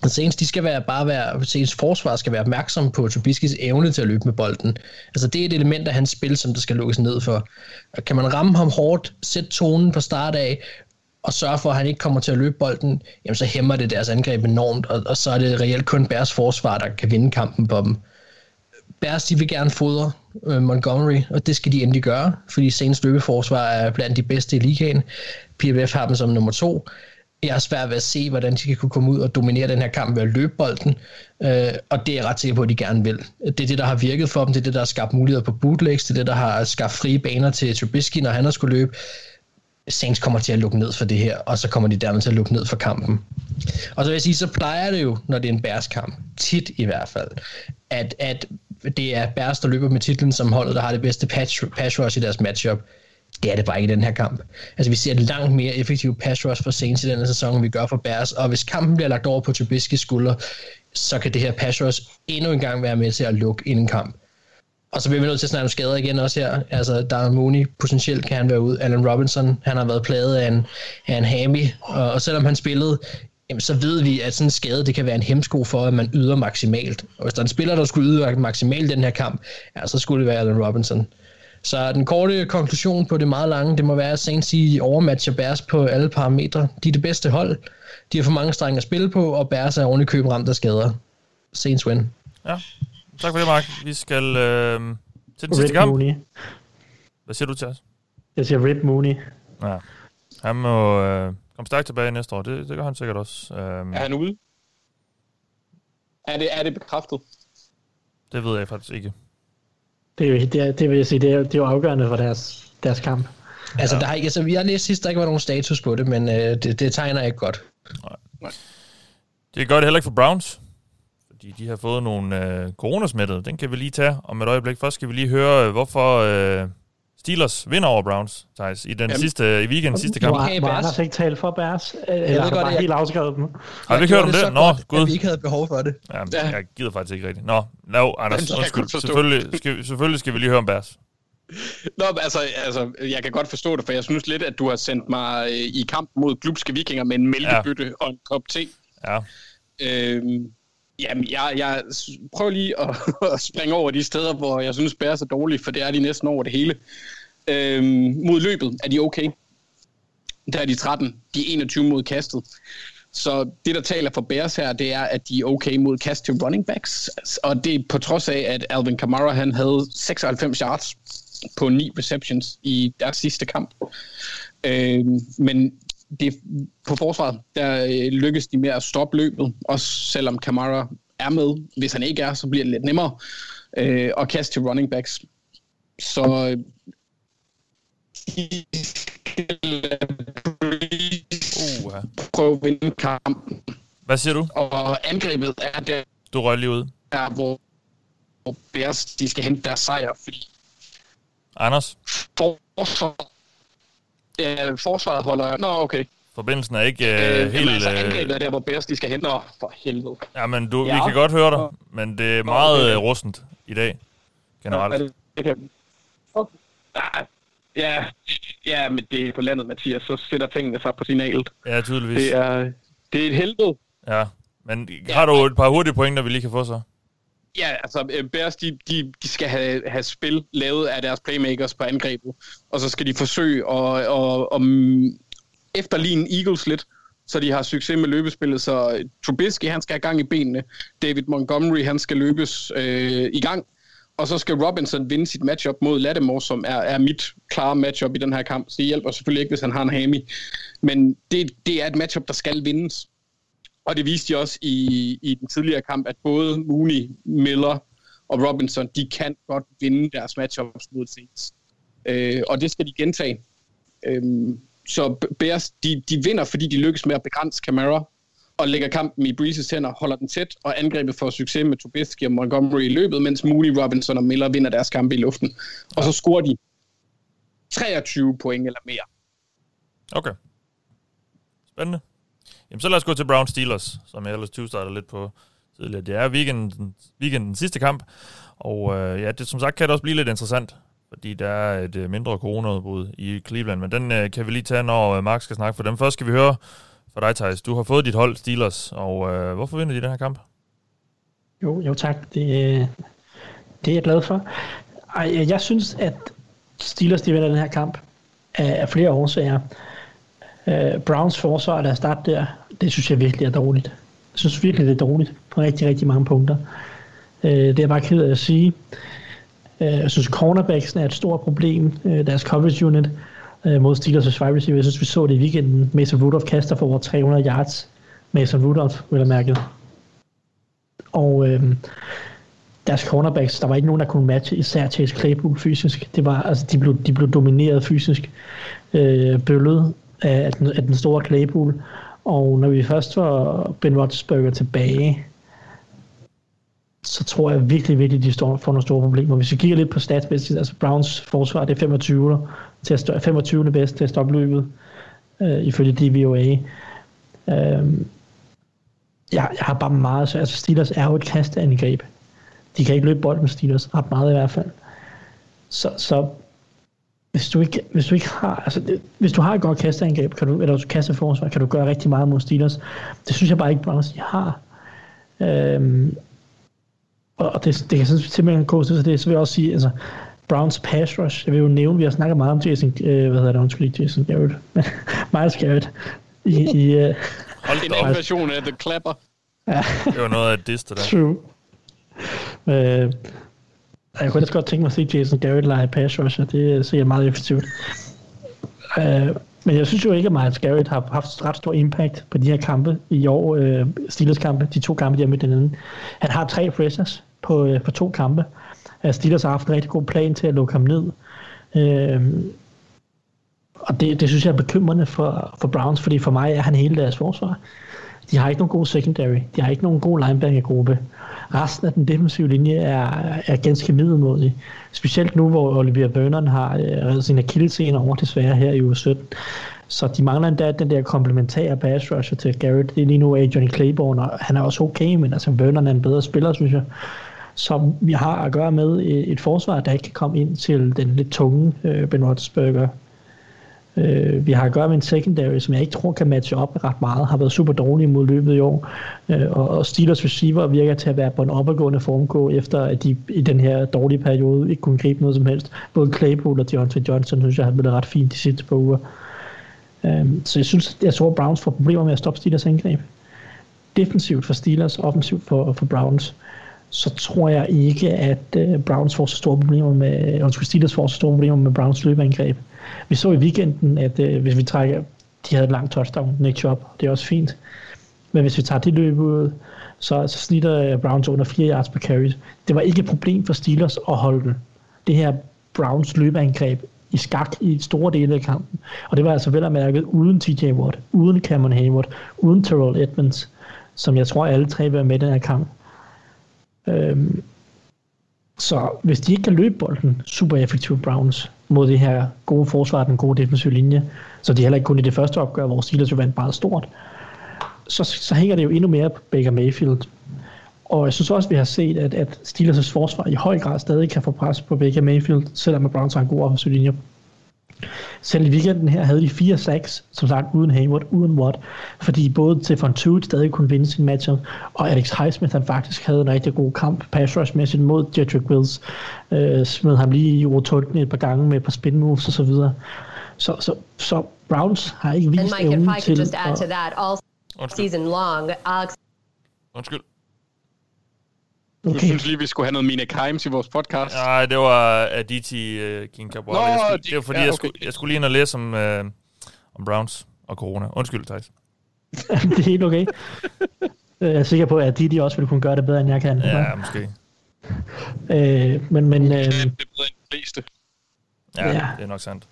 Og Saints, de skal være, bare være, Saints forsvar skal være opmærksom på Trubiskis evne til at løbe med bolden. Altså det er et element af hans spil, som der skal lukkes ned for. Og kan man ramme ham hårdt, sætte tonen fra start af, og sørge for, at han ikke kommer til at løbe bolden, jamen så hæmmer det deres angreb enormt, og, og så er det reelt kun Bærs forsvar, der kan vinde kampen på dem. Bears, de vil gerne fodre øh, Montgomery, og det skal de endelig gøre, fordi Saints løbeforsvar er blandt de bedste i ligaen. PFF har dem som nummer to. Jeg har svært ved at se, hvordan de kan kunne komme ud og dominere den her kamp ved at løbe bolden, øh, og det er jeg ret sikker på, at de gerne vil. Det er det, der har virket for dem, det er det, der har skabt muligheder på bootlegs, det er det, der har skabt frie baner til Trubisky, når han har skulle løbe. Saints kommer til at lukke ned for det her, og så kommer de dermed til at lukke ned for kampen. Og så vil jeg sige, så plejer det jo, når det er en bærskamp, kamp, tit i hvert fald, at, at det er Bears, der løber med titlen som holdet, der har det bedste patch, pass rush i deres matchup. Det er det bare ikke i den her kamp. Altså, vi ser et langt mere effektivt pass rush for Saints i denne sæson, end vi gør for Bears, og hvis kampen bliver lagt over på Trubisky's skulder, så kan det her pass rush endnu en gang være med til at lukke inden kamp. Og så bliver vi nødt til at snakke om skader igen også her. Altså, Darren Mooney, potentielt kan han være ud. Allen Robinson, han har været plaget af en, af en hammy, og, og selvom han spillede, jamen, så ved vi, at sådan en skade, det kan være en hemsko for, at man yder maksimalt. Og hvis der er en spiller, der skulle yde maksimalt den her kamp, ja, så skulle det være Allen Robinson. Så den korte konklusion på det meget lange, det må være, at Saints i overmatcher Bears på alle parametre. De er det bedste hold. De har for mange strenge at spille på, og Bears er ordentligt køb ramt af skader. Saints win. Ja, tak for det, Mark. Vi skal øh, til den sidste kamp. Mooney. Hvad siger du til os? Jeg siger Rip Mooney. Ja. Han må øh, komme stærkt tilbage næste år. Det, det gør han sikkert også. Øhm, Er han ude? Er det, er det bekræftet? Det ved jeg faktisk ikke. Det, er jo, det, er, det vil jeg sige, det er, det er jo afgørende for deres, deres kamp. Altså, der har ikke, altså, vi har læst sidst, der ikke var nogen status på det, men øh, det, det tegner ikke godt. Det gør det heller ikke for Browns, fordi de har fået nogle øh, coronasmittede. Den kan vi lige tage om et øjeblik. Først skal vi lige høre, øh, hvorfor øh, Steelers vinder over Browns, Thijs, i den Jamen. sidste, i weekenden sidste kamp. Må Bears. Anders ikke tale for Bears? Eller ved godt, bare jeg- helt afskrevet dem? Har vi ikke hørt om det? Nå, godt, gud. Vi ikke havde behov for det. Ja, Ja. jeg gider faktisk ikke rigtigt. Nå, no, Anders, jeg undskyld. Selvfølgelig skal, selvfølgelig skal vi lige høre om Bears. Nå, men altså, altså, jeg kan godt forstå det, for jeg synes lidt, at du har sendt mig øh, i kamp mod glupske vikinger med en mælkebøtte ja. og en kop te. Ja, Øhm, jamen, jeg, jeg prøver lige at, at springe over de steder, hvor jeg synes, bærer så dårligt, for det er de næsten over det hele. Øhm, mod løbet er de okay. Der er de 13. De er 21 mod kastet. Så det, der taler for Bears her, det er, at de er okay mod kast til running backs. Og det er på trods af, at Alvin Kamara han havde 96 yards på 9 receptions i deres sidste kamp. Øhm, men det, på forsvaret, der øh, lykkes de med at stoppe løbet, også selvom Kamara er med. Hvis han ikke er, så bliver det lidt nemmere øh, at kaste til running backs. Så øh, de skal uh, prøve at vinde kampen. Hvad siger du? Og angrebet er der, Du røg lige ud. hvor, hvor Bears de skal hente deres sejr, fordi Anders, forsvaret, øh, forsvaret holder... Nå, okay. forbindelsen er ikke Øh, øh, helt... altså, Øh, angrebet er der, hvor Bears de skal hente... For helvede. ja, men du, vi Ja. kan godt høre dig, men det er meget okay. øh, rustent i dag, generelt. Er det, det kan... okay. Ja, ja, men det er på landet, Mathias. Så sætter tingene sig på signalet. Ja, tydeligvis. Det er, det er et helvede. Ja, men har du et par hurtige pointer, vi lige kan få så? Ja, altså øh, Bears, de, de, de skal have, have spil lavet af deres playmakers på angrebet, og så skal de forsøge at, at, at, at efterligne Eagles lidt, så de har succes med løbespillet. Så øh, Trubisky, han skal have gang i benene. David Montgomery, han skal løbes øh, i gang. Og så skal Robinson vinde sit matchup mod Lattimore, som er, er mit klare matchup i den her kamp. Så det hjælper selvfølgelig ikke, hvis han har en hammy. Men det, det er et matchup, der skal vindes. Og det viste de også i, i den tidligere kamp, at både Mooney, Miller og Robinson, de kan godt vinde deres matchups mod Saints. Øh, og det skal de gentage. Øh, så Bears, de, de vinder, fordi de lykkes med at begrænse Camara og lægger kampen i Breezes hænder, holder den tæt, og angrebet får succes med Trubisky og Montgomery i løbet, mens Mooney, Robinson og Miller vinder deres kampe i luften. Og så scorer de 23 point eller mere. Okay. Spændende. Jamen, så lad os gå til Brown Steelers, som jeg ellers 20 starter lidt på tidligere. Det er weekenden, weekenden sidste kamp, og øh, ja, det som sagt kan det også blive lidt interessant, fordi der er et øh, mindre coronaudbrud i Cleveland, men den øh, kan vi lige tage, når øh, Mark skal snakke for dem. Først skal vi høre fra dig, Thijs. Du har fået dit hold Steelers, og øh, hvorfor vinder de den her kamp? Jo, jo tak. Det, øh, det er jeg glad for. Ej, jeg synes, at Steelers de vinder den her kamp af, af flere årsager. Uh, Browns forsvar, der starte der, det synes jeg virkelig er dårligt. Jeg synes virkelig, det er dårligt på rigtig, rigtig mange punkter. Uh, det er jeg bare ked af at sige. Uh, jeg synes, cornerbacksen er et stort problem, uh, deres coverage unit. øh, mod Steelers' wide receiver. Jeg synes, vi så det i weekenden. Mason Rudolph kaster for over 300 yards. Mason Rudolph, vil jeg mærke. Og øh, deres cornerbacks, der var ikke nogen, der kunne matche, især Chase Claypool fysisk. Det var, altså, de, blev, de blev domineret fysisk, øh, bøllet af, den, af den store Claypool. Og når vi først får Ben Roethlisberger tilbage, så tror jeg virkelig, virkelig, de står for nogle store problemer. Hvis vi kigger lidt på statsmæssigt, altså Browns forsvar, det er 25. Til at stå, 25. bedst til at stoppe løbet, øh, ifølge DVOA. Øh, jeg, jeg har bare meget, så altså Steelers er jo et kasteangreb. De kan ikke løbe bolden med Steelers, ret meget i hvert fald. Så, så hvis du ikke, hvis du ikke har, altså det, hvis du har et godt kasteangreb, kan du, eller du kasteforsvar, kan du gøre rigtig meget mod Steelers. Det synes jeg bare ikke, Browns de har. Øhm, og det, det kan simpelthen gå til det, så vil jeg også sige, altså, Browns pass rush, jeg vil jo nævne, vi har snakket meget om Jason, øh, hvad hedder det, undskyld, Jason Garrett, men Miles Garrett i, i øh, Hold en anden version af The Clapper. Ja. det var noget af det, der. True. Øh, jeg kunne ellers godt tænke mig at se Jason Garrett lege pass rusher. Det ser jeg meget effektivt. Uh, men jeg synes jo ikke, at Miles Garrett har haft ret stor impact på de her kampe i år. Uh, Steelers kampe, de to kampe, de har mødt den Han har tre pressures på, uh, på to kampe. Uh, Steelers har haft en rigtig god plan til at lukke ham ned. Uh, og det, det synes jeg er bekymrende for, for Browns, fordi for mig er han hele deres forsvar. De har ikke nogen god secondary. De har ikke nogen god linebacker-gruppe. Resten af den defensive linje er, er ganske middelmådig. Specielt nu, hvor Olivier Vernon har øh, reddet sin akillescene over desværre her i uge 17. Så de mangler endda den der komplementære pass rusher til Garrett. Det er lige nu af Johnny Claiborne, og han er også okay, men altså Vernon er en bedre spiller, synes jeg. Så vi har at gøre med øh, et forsvar, der ikke kan komme ind til den lidt tunge øh, Ben Roethlisberger Øh, vi har at gøre med en secondary, som jeg ikke tror kan matche op ret meget, har været super dårlig mod løbet i år, øh, og, og Steelers receiver virker til at være på en opadgående formgå, efter at de i den her dårlige periode ikke kunne gribe noget som helst. Både Claypool og Deontay Johnson, synes jeg, har været ret fint de sidste par uger. Øh, så jeg synes, jeg tror, Browns får problemer med at stoppe Steelers angreb. Defensivt for Steelers, offensivt for, for Browns så tror jeg ikke, at øh, Browns får så store problemer med, undskyld, Steelers får så store problemer med Browns løbeangreb. Vi så i weekenden, at øh, hvis vi trækker, de havde et langt touchdown, Nick Chubb, det er også fint. Men hvis vi tager det løb ud, så, så snitter øh, Browns under 4 yards per carry. Det var ikke et problem for Steelers at holde den. Det her Browns løbeangreb i skak i store dele af kampen. Og det var altså vel at mærke uden TJ Watt, uden Cameron Hayward, uden Terrell Edmonds, som jeg tror alle tre vil være med i den her kamp. Øhm, så hvis de ikke kan løbe bolden super effektivt Browns mod det her gode forsvar, den gode defensive linje, så de heller ikke kun i det første opgør, hvor Steelers jo vandt meget stort, så, så hænger det jo endnu mere på Baker Mayfield. Og jeg synes også, at vi har set, at, at Steelers' forsvar i høj grad stadig kan få pres på Baker Mayfield, selvom Browns har en god offensiv linje. Selv i weekenden her havde de fire sacks, som sagt uden Hayward, uden Watt, fordi både Stefan Tuitt stadig kunne vinde sin match, og Alex Highsmith han faktisk havde en rigtig god kamp pass rush mæssigt mod Jedrick Wills. Øh, smed ham lige i rotulten et par gange med et par spin moves og så videre. Så, så, så Browns har ikke vist evnen til... just add to that, all season long, Alex... Undskyld. Okay. Du synes lige, vi skulle have noget Mina Kimes i vores podcast? Nej, det var Aditi uh, King Cabral. Nå, skulle, det var fordi, ja, okay. jeg, skulle, jeg skulle lige ind og læse om, uh, om Browns og corona. Undskyld, Thijs. det er helt okay. jeg er sikker på, at Aditi også ville kunne gøre det bedre, end jeg kan. Ja, måske. øh, men, men, øh, det er bedre end de fleste. Ja, ja, det er nok sandt.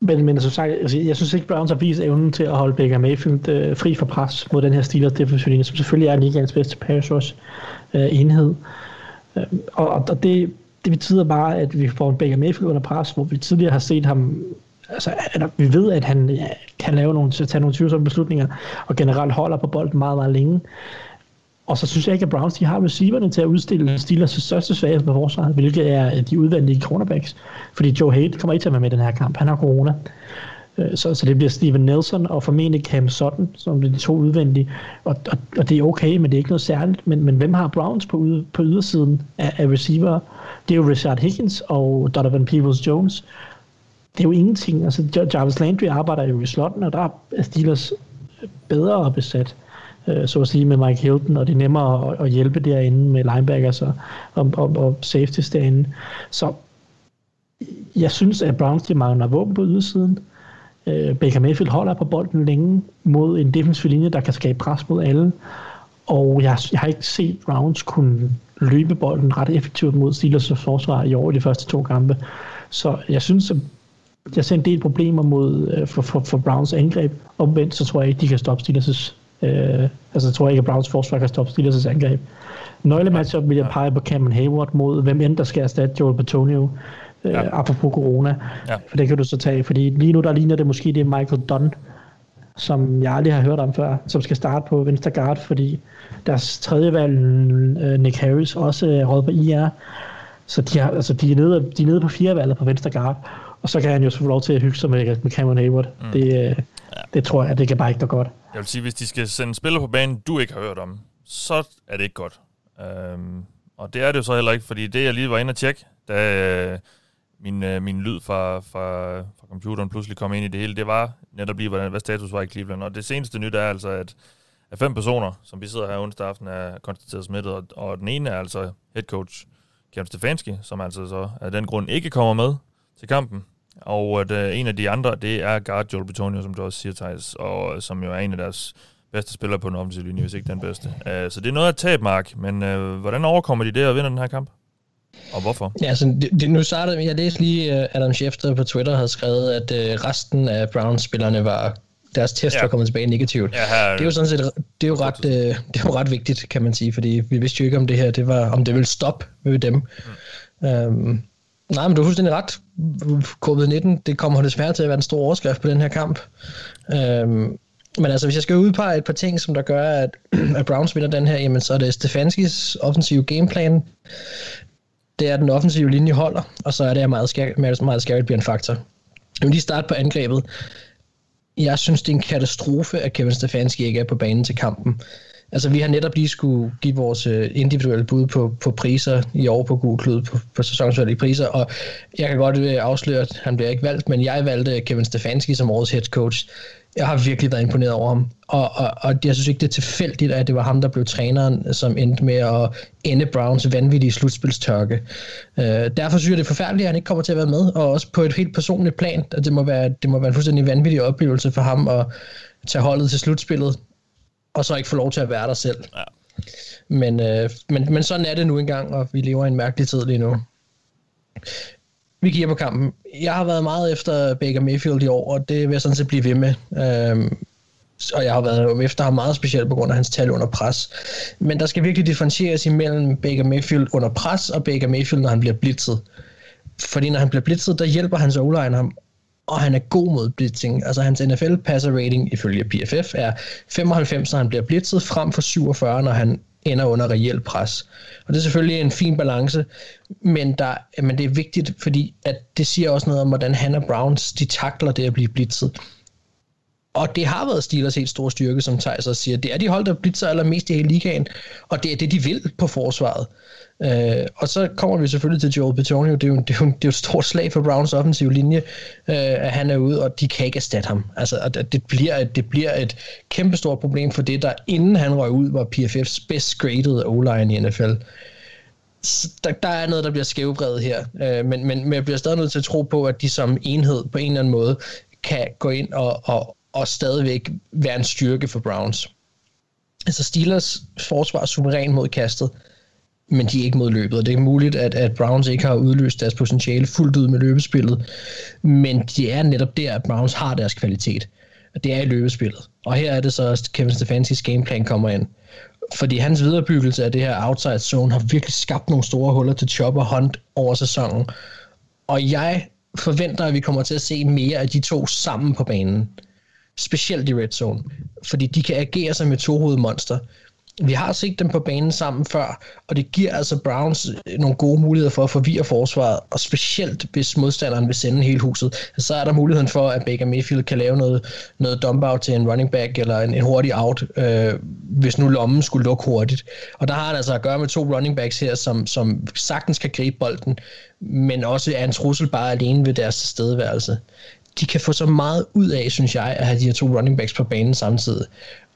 Men, men som sagt, altså, jeg synes ikke, Browns har vist evnen til at holde Baker Mayfield øh, fri for pres mod den her Steelers defensive linje, som selvfølgelig er ligaens bedste pass rush øh, enhed. Øh, og og det, det betyder bare, at vi får en Baker Mayfield under pres, hvor vi tidligere har set ham altså, at vi ved, at han ja, kan lave nogle, tage nogle tvivlsomme beslutninger, og generelt holder på bolden meget, meget længe. Og så synes jeg ikke, at Browns de har receiverne til at udstille Steelers' største svaghed på forsvaret, hvilket er de udvendige cornerbacks. Fordi Joe Haidt kommer ikke til at være med i den her kamp. Han har corona. Øh, så, så det bliver Steven Nelson og formentlig Cam Sutton, som bliver de to udvendige. Og, og, og det er okay, men det er ikke noget særligt. Men, men hvem har Browns på, ude, på ydersiden af, af receiver? Det er jo Richard Higgins og Donovan Peoples-Jones. Det er jo ingenting. Altså, Jarvis Landry arbejder jo i slotten, og der er Steelers bedre besat øh, Øh, så at sige, med Mike Hilton, og det er nemmere at, at hjælpe derinde med linebackers og, og, og, og safeties derinde. Så jeg synes, at Browns de mangler våben på ydersiden. Øh, Baker Mayfield holder på bolden længe mod en defensiv linje, der kan skabe pres mod alle. Og jeg, jeg har ikke set Browns kunne løbe bolden ret effektivt mod Steelers' forsvar i år i de første to kampe. Så jeg synes, at jeg ser en del problemer mod, øh, for, for, for Browns angreb. Omvendt, så tror jeg ikke, de kan stoppe Steelers' øh, altså jeg tror ikke, at Browns forsvar kan stoppe Steelers' angreb. Nøglematchup vil jeg pege på Cameron Hayward mod hvem end der skal erstatte Joel Petonio. Øh, ja. apropos corona. Ja. For det kan du så tage, fordi lige nu der ligner det måske det er Michael Dunn, som jeg aldrig har hørt om før, som skal starte på venstre guard, fordi deres tredje valg, øh, Nick Harris, også er råd på IR. Så de, har, altså, de, er nede, de er nede på fire valget på venstre guard, og så kan han jo få lov til at hygge sig med, med Cameron Hayward. Mm. Det, øh, ja. det tror jeg, det kan bare ikke gå godt. Jeg vil sige, hvis de skal sende spillere på banen, du ikke har hørt om, så er det ikke godt. Øhm, og det er det jo så heller ikke, fordi det, jeg lige var inde og tjekke, da øh, min, øh, min lyd fra, fra, fra computeren pludselig kom ind i det hele, det var netop lige, hvordan, hvad status var i Cleveland. Og det seneste nyt er altså, at, at fem personer, som vi sidder her onsdag aften, er konstateret smittet, og, og den ene er altså head coach Kevin Stefanski, som altså så af den grund ikke kommer med til kampen. Og at, uh, en af de andre, det er guard Joel Betonio, som du også siger, Thijs, og som jo er en af deres bedste spillere på den offensive linje, hvis ikke den bedste. Uh, så det er noget at tabe, Mark, men uh, hvordan overkommer de det og vinder den her kamp? Og hvorfor? Ja, altså, det, det, nu startede jeg læste lige, uh, Adam Schefter på Twitter havde skrevet, at uh, resten af Browns-spillerne var deres test ja. var kommet tilbage negativt. Ja, her, det er jo sådan set det er jo ret, uh, det er jo ret vigtigt, kan man sige, fordi vi vidste jo ikke om det her, det var om det ville stoppe ved dem. Mm. Um, Nej, men du har fuldstændig ret. Covid-19, det kommer desværre til at være en stor overskrift på den her kamp. Øhm, men altså, hvis jeg skal udpege et par ting, som der gør, at, at Browns vinder den her, jamen så er det Stefanskis offensive gameplan. Det er, den offensive linje holder, og så er det, at meget Miles, Miles Garrett bliver en faktor. Jeg vil lige starte på angrebet. Jeg synes, det er en katastrofe, at Kevin Stefanski ikke er på banen til kampen. Altså, vi har netop lige skulle give vores øh, individuelle bud på, på priser i år på Google Klud, på, på sæsonsvalgte priser, og jeg kan godt øh, afsløre, at han bliver ikke valgt, men jeg valgte Kevin Stefanski som årets head coach. Jeg har virkelig været imponeret over ham, og, og, og jeg synes ikke, det er tilfældigt, at det var ham, der blev træneren, som endte med at ende Browns vanvittige slutspilstørke. Øh, derfor synes jeg, det er forfærdeligt, at han ikke kommer til at være med, og også på et helt personligt plan, at det må være, det må være en fuldstændig vanvittig oplevelse for ham at tage holdet til slutspillet og så ikke få lov til at være der selv. Ja. Men, øh, men, men sådan er det nu engang, og vi lever i en mærkelig tid lige nu. Vi kigger på kampen. Jeg har været meget efter Baker Mayfield i år, og det vil jeg sådan set blive ved med. Øhm, og jeg har været efter ham meget specielt på grund af hans tal under pres. Men der skal virkelig differentieres imellem Baker Mayfield under pres og Baker Mayfield, når han bliver blitzet. Fordi når han bliver blitzet, der hjælper hans o ham og han er god mod blitzing. Altså hans NFL passer rating ifølge PFF er 95, når han bliver blitzet, frem for 47, når han ender under reelt pres. Og det er selvfølgelig en fin balance, men, der, men det er vigtigt, fordi at det siger også noget om, hvordan han og Browns de takler det at blive blitzet. Og det har været Steelers helt store styrke, som Thijs også siger. Det er de hold, der blitzer allermest i hele ligaen, og det er det, de vil på forsvaret. Øh, og så kommer vi selvfølgelig til Joel Petonio. Det er jo, det er jo, det er jo et stort slag for Browns offensive linje, øh, at han er ude, og de kan ikke erstatte ham. Altså, at det, bliver et, det bliver et kæmpestort problem for det, der inden han røg ud, var PFF's best graded O-line i NFL. der, der er noget, der bliver skævbredet her, øh, men, men, men jeg bliver stadig nødt til at tro på, at de som enhed på en eller anden måde kan gå ind og, og, og stadigvæk være en styrke for Browns. Altså Steelers forsvar suveræn mod kastet, men de er ikke mod løbet, og det er muligt, at, at Browns ikke har udløst deres potentiale fuldt ud med løbespillet, men det er netop der, at Browns har deres kvalitet, og det er i løbespillet. Og her er det så, at Kevin Stefanskis gameplan kommer ind, fordi hans viderebyggelse af det her outside zone har virkelig skabt nogle store huller til Chop og Hunt over sæsonen, og jeg forventer, at vi kommer til at se mere af de to sammen på banen. Specielt i red zone, fordi de kan agere som et tohovedet monster. Vi har set dem på banen sammen før, og det giver altså Browns øh, nogle gode muligheder for at forvirre forsvaret, og specielt hvis modstanderen vil sende hele huset, så er der muligheden for, at Baker Mayfield kan lave noget, noget dump out til en running back, eller en, en hurtig out, øh, hvis nu lommen skulle lukke hurtigt. Og der har han altså at gøre med to running backs her, som, som sagtens kan gribe bolden, men også er en trussel bare alene ved deres stedværelse de kan få så meget ud af, synes jeg, at have de her to running backs på banen samtidig.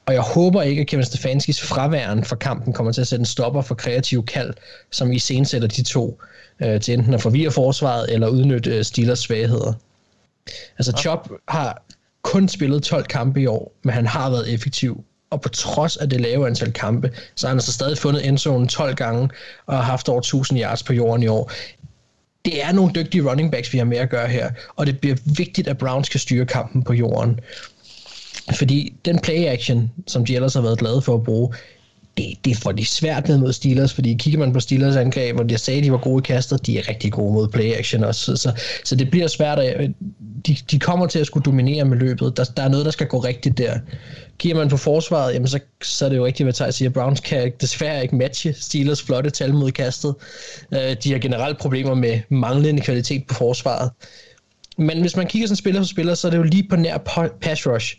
Og jeg håber ikke, at Kevin Stefanskis fraværen for kampen kommer til at sætte en stopper for kreativ kald, som i sætter de to øh, til enten at forvirre forsvaret eller udnytte øh, Steelers svagheder. Altså ja. Chop har kun spillet 12 kampe i år, men han har været effektiv. Og på trods af det lave antal kampe, så har han altså stadig fundet endzonen 12 gange og har haft over 1000 yards på jorden i år. Det er nogle dygtige running backs, vi har med at gøre her, og det bliver vigtigt, at Browns kan styre kampen på jorden. Fordi den play action, som de ellers har været glade for at bruge, det, det får de svært ned mod Steelers, fordi kigger man på Steelers angreb, og jeg sagde, at de var gode i kastet, de er rigtig gode mod play action også, så, så, så det bliver svært, at de, de kommer til at skulle dominere med løbet. Der, der er noget, der skal gå rigtigt der. Kigger man på forsvaret, jamen så, så er det jo rigtigt, hvad Thijs siger. Browns kan desværre ikke matche Steelers flotte tal mod kastet. Øh, de har generelt problemer med manglende kvalitet på forsvaret. Men hvis man kigger sådan spiller for spiller, så er det jo lige på nær pass rush.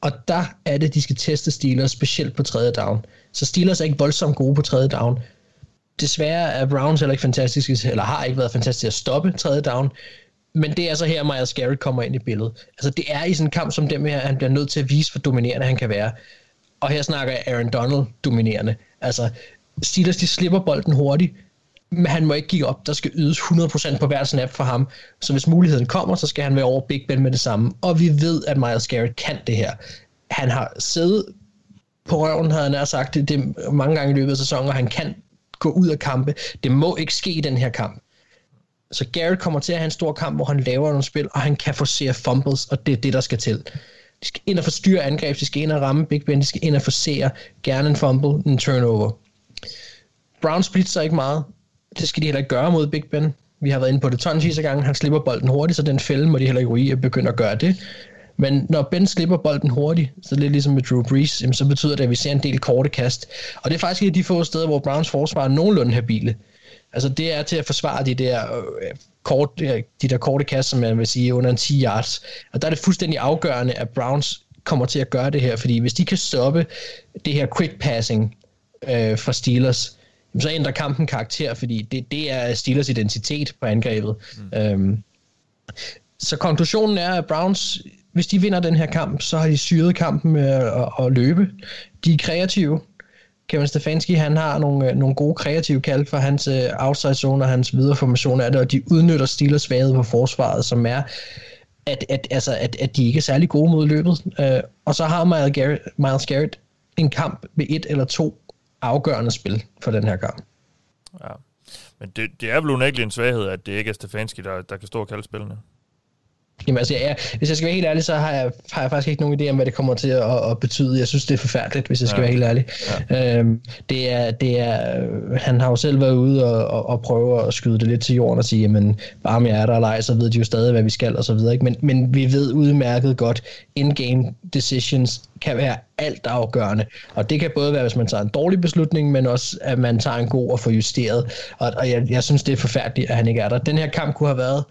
Og der er det, de skal teste Steelers, specielt på tredje down. Så Steelers er ikke voldsomt gode på tredje down. Desværre er Browns heller ikke fantastiske, eller har ikke været fantastisk at stoppe tredje down. Men det er så her, Myers Garrett kommer ind i billedet. Altså det er i sådan en kamp som dem her, han bliver nødt til at vise, hvor dominerende han kan være. Og her snakker jeg Aaron Donald dominerende. Altså Steelers, de slipper bolden hurtigt, men han må ikke give op. Der skal ydes 100% på hver snap for ham. Så hvis muligheden kommer, så skal han være over Big Ben med det samme. Og vi ved, at Miles Garrett kan det her. Han har siddet på røven, havde han sagt det, det mange gange i løbet af sæsonen, og han kan gå ud af kampe. Det må ikke ske i den her kamp. Så Garrett kommer til at have en stor kamp, hvor han laver nogle spil, og han kan forsere fumbles, og det er det, der skal til. De skal ind og forstyrre angreb, de skal ind og ramme Big Ben, de skal ind og forsere gerne en fumble, en turnover. Browns splitser ikke meget. Det skal de heller ikke gøre mod Big Ben. Vi har været inde på det tonsvis af gange. Han slipper bolden hurtigt, så den fælde må de heller ikke ryge og begynde at gøre det. Men når Ben slipper bolden hurtigt, så lidt ligesom med Drew Brees, så betyder det, at vi ser en del korte kast. Og det er faktisk et af de få steder, hvor Browns forsvar er nogenlunde habile. Altså det er til at forsvare de der, øh, kort, øh, de der korte kast, som man vil sige under en 10 yards. Og der er det fuldstændig afgørende, at Browns kommer til at gøre det her, fordi hvis de kan stoppe det her quick passing øh, fra Steelers, så ændrer kampen karakter, fordi det, det er Steelers identitet på angrebet. Mm. Øhm, så konklusionen er, at Browns, hvis de vinder den her kamp, så har de syret kampen med at, at løbe. De er kreative. Kevin Stefanski, han har nogle, øh, nogle gode kreative kald for hans uh, outside zone og hans videre formation af det, og de udnytter Steelers svaghed på forsvaret, som er, at, at, altså, at, at de ikke er særlig gode mod løbet. Uh, og så har Miles Garrett, Miles Garrett en kamp med et eller to afgørende spil for den her kamp. Ja. Men det, det er vel unægteligt en svaghed, at det ikke er Stefanski, der, der kan stå og kalde spillene. Jamen altså, ja, hvis jeg skal være helt ærlig, så har jeg, har jeg faktisk ikke nogen idé om, hvad det kommer til at, at betyde. Jeg synes, det er forfærdeligt, hvis jeg skal ja. være helt ærlig. Ja. Øhm, det er, det er, han har jo selv været ude og, og, og prøve at skyde det lidt til jorden og sige, jamen, bare om jeg er der eller ej, så ved de jo stadig, hvad vi skal og så videre. Ikke? Men, men vi ved udmærket godt, in-game decisions kan være alt afgørende. Og det kan både være, hvis man tager en dårlig beslutning, men også, at man tager en god og får justeret. Og, og jeg, jeg synes, det er forfærdeligt, at han ikke er der. Den her kamp kunne have været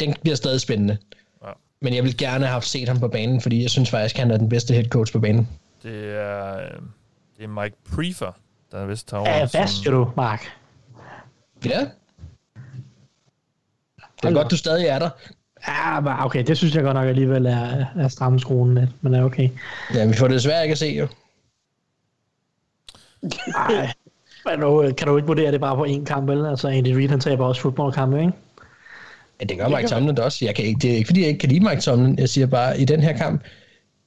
den bliver stadig spændende. Ja. Men jeg vil gerne have set ham på banen, fordi jeg synes faktisk, han er den bedste head coach på banen. Det er, øh, det er Mike Prefer, der er vist tager over. Ja, hvad siger du, Mark? Ja. Det er godt, du stadig er der. Ja, okay, det synes jeg godt nok alligevel er, er stramme skruen lidt, men er okay. Ja, vi får det desværre ikke at se, jo. Nej, men nu kan du ikke vurdere det bare på én kamp, vel? Altså, Andy Reid, han taber også fodboldkampe, ikke? Ja, det gør Mike Tomlin også. Jeg kan ikke, det er ikke, fordi jeg ikke kan lide Mike Tomlin. Jeg siger bare, i den her kamp,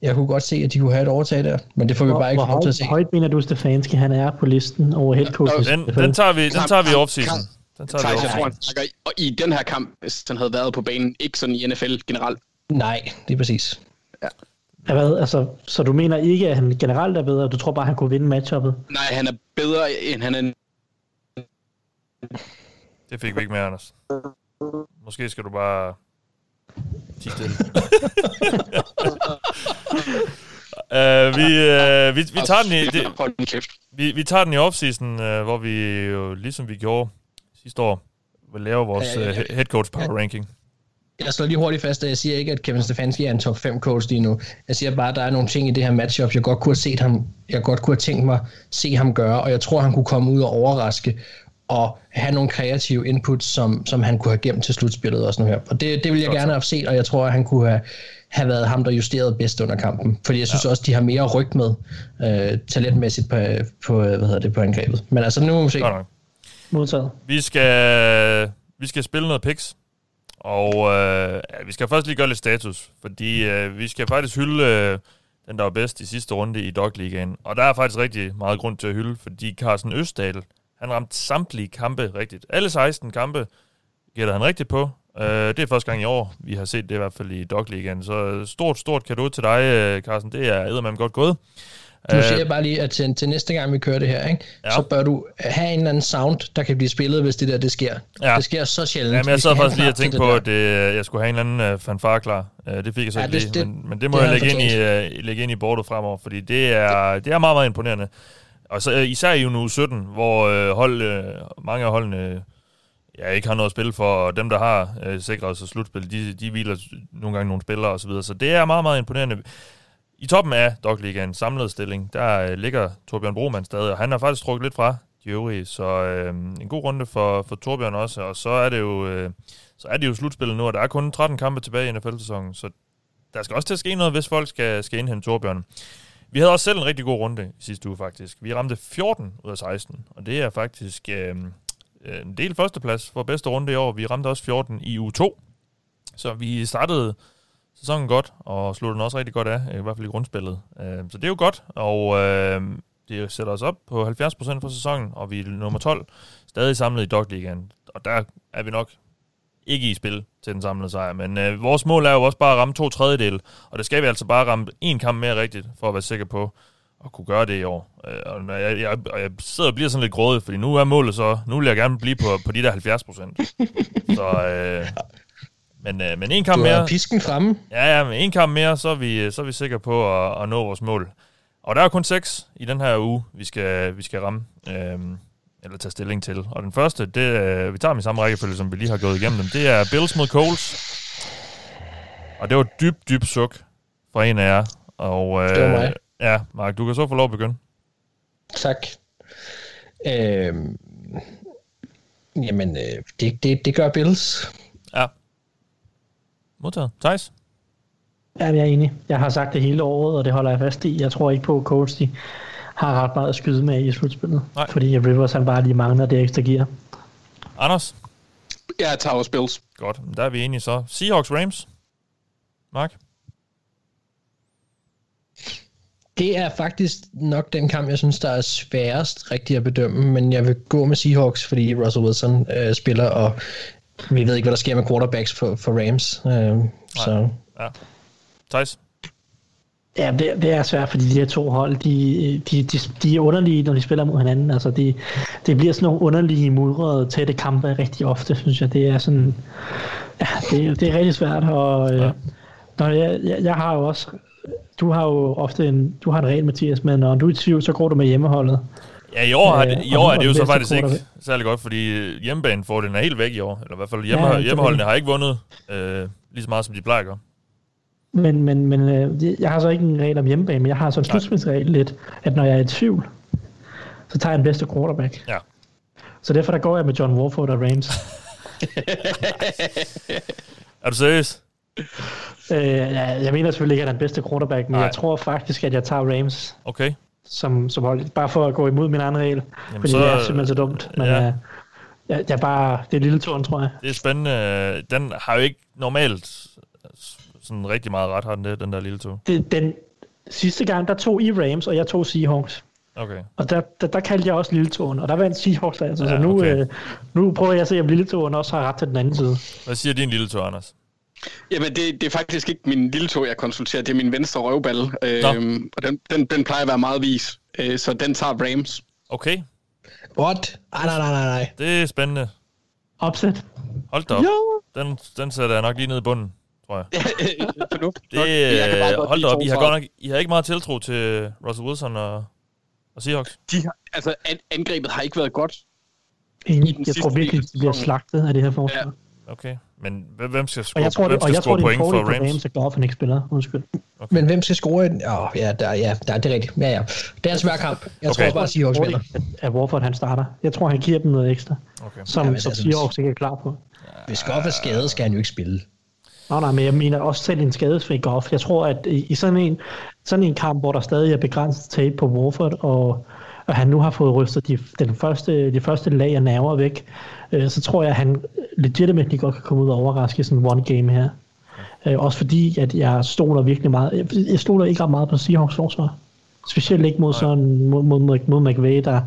jeg kunne godt se, at de kunne have et overtag der, men det får vi bare ikke lov til at se. Hvor højt mener du, Stefanski, han er på listen over head coaches? Den, den tager vi, den tager vi off-season. Den tager vi off-season. Og i den her kamp, hvis han havde været på banen, ikke sådan i NFL generelt. Nej, det er præcis. Ja. Ja, hvad, altså, så du mener ikke, at han generelt er bedre? Du tror bare, at han kunne vinde matchuppet? Nej, han er bedre, end han er... Det fik vi ikke med, Anders. Måske skal du bare tige stille. uh, vi, uh, vi, vi, tager den i, det, vi, vi tager den i offseason, uh, hvor vi jo, ligesom vi gjorde sidste år, vil lave vores. Uh, head coach power ranking. Jeg slår lige hurtigt fast, at jeg siger ikke, at Kevin Stefanski er en top 5 coach lige nu. Jeg siger bare, at der er nogle ting i det her matchup, jeg godt kunne have set ham, jeg godt kunne have tænkt mig se ham gøre, og jeg tror, han kunne komme ud og overraske og have nogle kreative inputs, som, som han kunne have gemt til slutspillet og sådan noget her. Og det, det vil jeg gerne have set, og jeg tror, at han kunne have, have været ham, der justerede bedst under kampen. Fordi jeg synes ja. også, de har mere ryg med øh, talentmæssigt på, på, hvad hedder det, på angrebet. Men altså, nu må vi se. Modtaget. Vi skal, vi skal spille noget picks. Og øh, ja, vi skal først lige gøre lidt status, fordi øh, vi skal faktisk hylde øh, den, der var bedst i sidste runde i Dog Ligaen. Og der er faktisk rigtig meget grund til at hylde, fordi Carsten Østdal, han ramte samtlige kampe rigtigt. Alle 16 kampe gætter han rigtigt på. Øh, det er første gang i år, vi har set det i hvert fald i Dog Ligaen. Så stort, stort kado til dig, øh, Carsten. Det er eddermame godt gået. Nu siger jeg bare lige, at til, til næste gang vi kører det her, ikke, ja. så bør du have en eller anden sound, der kan blive spillet, hvis det der det sker. Ja. Det sker så sjældent. Jamen, jeg sad faktisk lige og tænkte på, at det, jeg skulle have en eller anden fanfare klar. Det fik jeg så ja, ikke det, lige, men, men det må det jeg lægge ind, i, lægge ind i bordet fremover, fordi det er, det er meget, meget imponerende. Og så, øh, især i nu 17, hvor øh, hold, øh, mange af holdene øh, ja, ikke har noget at spille for, og dem, der har øh, sikret sig slutspil, de, de hviler nogle gange nogle spillere osv., så, så det er meget, meget imponerende. I toppen af Dog Ligaen samlet stilling, der øh, ligger Torbjørn Broman stadig, og han har faktisk trukket lidt fra de øvrige, så øh, en god runde for, for Torbjørn også, og så er det jo, øh, så er det jo slutspillet nu, og der er kun 13 kampe tilbage i NFL-sæsonen, så der skal også til at ske noget, hvis folk skal, skal indhente Torbjørn. Vi havde også selv en rigtig god runde i sidste uge, faktisk. Vi ramte 14 ud af 16, og det er faktisk øhm, øh, en del førsteplads for bedste runde i år. Vi ramte også 14 i u 2, så vi startede sæsonen godt, og sluttede den også rigtig godt af, i hvert fald i grundspillet. Øh, så det er jo godt, og øh, det sætter os op på 70% for sæsonen, og vi er nummer 12, stadig samlet i Dog Ligaen. Og der er vi nok ikke i spil til den samlede sejr, men øh, vores mål er jo også bare at ramme to tredjedel, og det skal vi altså bare ramme en kamp mere rigtigt, for at være sikker på at kunne gøre det i år. Øh, og jeg, jeg, jeg sidder og bliver sådan lidt grådig, fordi nu er målet så, nu vil jeg gerne blive på, på de der 70 Så øh, men, øh, men en kamp du mere... pisken fremme. Ja, ja, men en kamp mere, så er vi, så er vi sikre på at, at nå vores mål. Og der er kun seks i den her uge, vi skal, vi skal ramme, øh, eller tage stilling til. Og den første, det, øh, vi tager dem i samme rækkefølge, som vi lige har gået igennem dem, det er Bills mod Coles. Og det var dybt, dybt suk fra en af jer. Og, øh, det var mig. Ja, Mark, du kan så få lov at begynde. Tak. Øh, jamen, øh, det, det, det gør Bills. Ja. Modtaget. Thijs? Ja, jeg er enig. Jeg har sagt det hele året, og det holder jeg fast i. Jeg tror ikke på, at Colts de har ret meget at skyde med i slutspillet. Nej. Fordi Rivers han bare lige mangler det ekstra gear. Anders? Ja, tager også Bills. Godt, der er vi enige så. Seahawks Rams? Mark? Det er faktisk nok den kamp, jeg synes, der er sværest rigtig at bedømme, men jeg vil gå med Seahawks, fordi Russell Wilson øh, spiller, og vi ved ikke, hvad der sker med quarterbacks for, for Rams. Øh, så. Ja. Thijs? Ja, det, det er svært, fordi de her to hold, de, de, de, de er underlige, når de spiller mod hinanden. Altså, de, det bliver sådan nogle underlige, mudrede, tætte kampe rigtig ofte, synes jeg. Det er sådan, ja, det, det er rigtig svært. Og, ja. øh, når jeg, jeg, jeg har jo også, du har jo ofte en, du har en regel, Mathias, men når du er i tvivl, så går du med hjemmeholdet. Ja, i år, er det, i år er det jo så faktisk ikke særlig godt, fordi hjemmebane får den er helt væk i år. Eller i hvert fald hjemme, ja, hjemmeholdene har ikke vundet øh, lige så meget, som de plejer at gøre. Men, men, men øh, jeg har så ikke en regel om hjemmebane, men jeg har så en slutspilsregel lidt, at når jeg er i tvivl, så tager jeg den bedste quarterback. Ja. Så derfor der går jeg med John Warford og Rams. er du seriøs? Øh, ja, jeg mener selvfølgelig ikke, at han er den bedste quarterback, men Nej. jeg tror faktisk, at jeg tager Rams. Okay. Som, som hold, bare for at gå imod min anden regel, Jamen fordi så, det er simpelthen så dumt. Men ja. øh, jeg, jeg bare, det er lille tårn, tror jeg. Det er spændende. Den har jo ikke normalt sådan rigtig meget ret, har den det, den der lille tog? Det, den sidste gang, der tog I Rams, og jeg tog Seahawks. Okay. Og der, der, der kaldte jeg også lille togen, og der vandt Seahawks altså. Ja, så nu, okay. øh, nu prøver jeg at se, om lille togen også har ret til den anden side. Hvad siger din lille tog, Anders? Jamen, det, det er faktisk ikke min lille tog, jeg konsulterer. Det er min venstre røvball. Øhm, og den, den, den plejer at være meget vis. Øh, så den tager Rams. Okay. What? Nej, nej, nej, nej. Det er spændende. Opsæt. Hold da op. Jo. Den, den sætter jeg nok lige ned i bunden tror jeg. det, jeg hold da op, I har, godt nok, I har ikke meget tiltro til Russell Wilson og, og Seahawks. De har, altså, angrebet har ikke været godt. Enig. Jeg tror virkelig, de bliver slagtet af det her forsvar. Okay, men hvem skal Og score, jeg tror, hvem det, og skal jeg tror, score det er point for for Rams? Rams, at Goff han ikke spiller. Undskyld. Okay. Men hvem skal score? Åh, ja, der, ja, der, det er rigtigt. Ja, ja. Det er en svær kamp. Jeg Okay. tror bare, at Seahawks vinder. At, at Warford han starter. Jeg tror, han giver dem noget ekstra, Okay. som, Ja, ja, men som altså, Seahawks ikke er klar på. Hvis Goff er skadet, skal han jo ikke spille. Nå, nej, men jeg mener også selv en skadesfri Goff. Jeg tror, at i, sådan, en, sådan en kamp, hvor der stadig er begrænset tape på Warford, og, og han nu har fået rystet de, den første, de første lag af nerver væk, øh, så tror jeg, at han legitimately godt kan komme ud og overraske sådan en one game her. Øh, også fordi, at jeg stoler virkelig meget, jeg, jeg stoler ikke ret meget på Seahawks forsvar. Specielt ikke mod, sådan, mod, mod, mod, mod McVay, der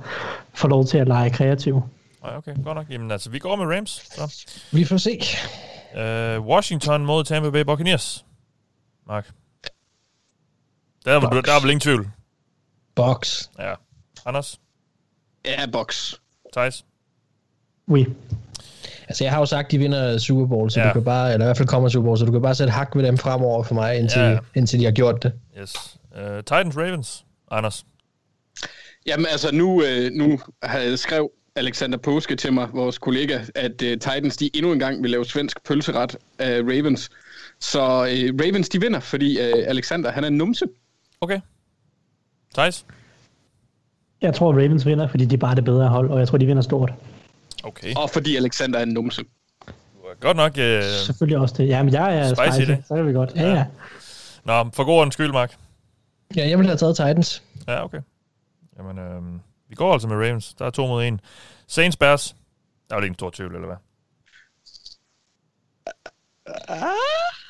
får lov til at lege kreativ. Nej, okay, godt nok. Jamen altså, vi går med Rams. Så. Vi får se. Uh, Washington mod Tampa Bay Buccaneers. Mark. Der er, vel, der er vel ingen tvivl. Box. Ja. Anders? Ja, box. Thijs? Oui. Altså, jeg har jo sagt, at de vinder Super Bowl, så Ja. du kan bare, eller i hvert fald kommer Super Bowl, så du kan bare sætte hak ved dem fremover for mig, indtil, Ja. indtil de har gjort det. Yes. Uh, Titans Ravens. Anders? Jamen altså, nu, øh, nu har skrev Alexander Påske til mig, vores kollega, at øh, Titans de endnu en gang vil lave svensk pølseret af Ravens. Så øh, Ravens de vinder, fordi øh, Alexander han er en numse. Okay. Thijs? Jeg tror, at Ravens vinder, fordi de er bare det bedre hold, og jeg tror, de vinder stort. Okay. Og fordi Alexander er en numse. Godt nok. Uh... Selvfølgelig også det. Jamen, jeg er Spicy, spicy, det. så kan vi godt. Ja, ja. Nå, for god ordens skyld, Mark. Ja, jeg vil have taget Titans. Ja, okay. Jamen, øhm, vi går altså med Ravens. Der er to mod en. Saints Bears. Der er jo ikke en stor tvivl, eller hvad?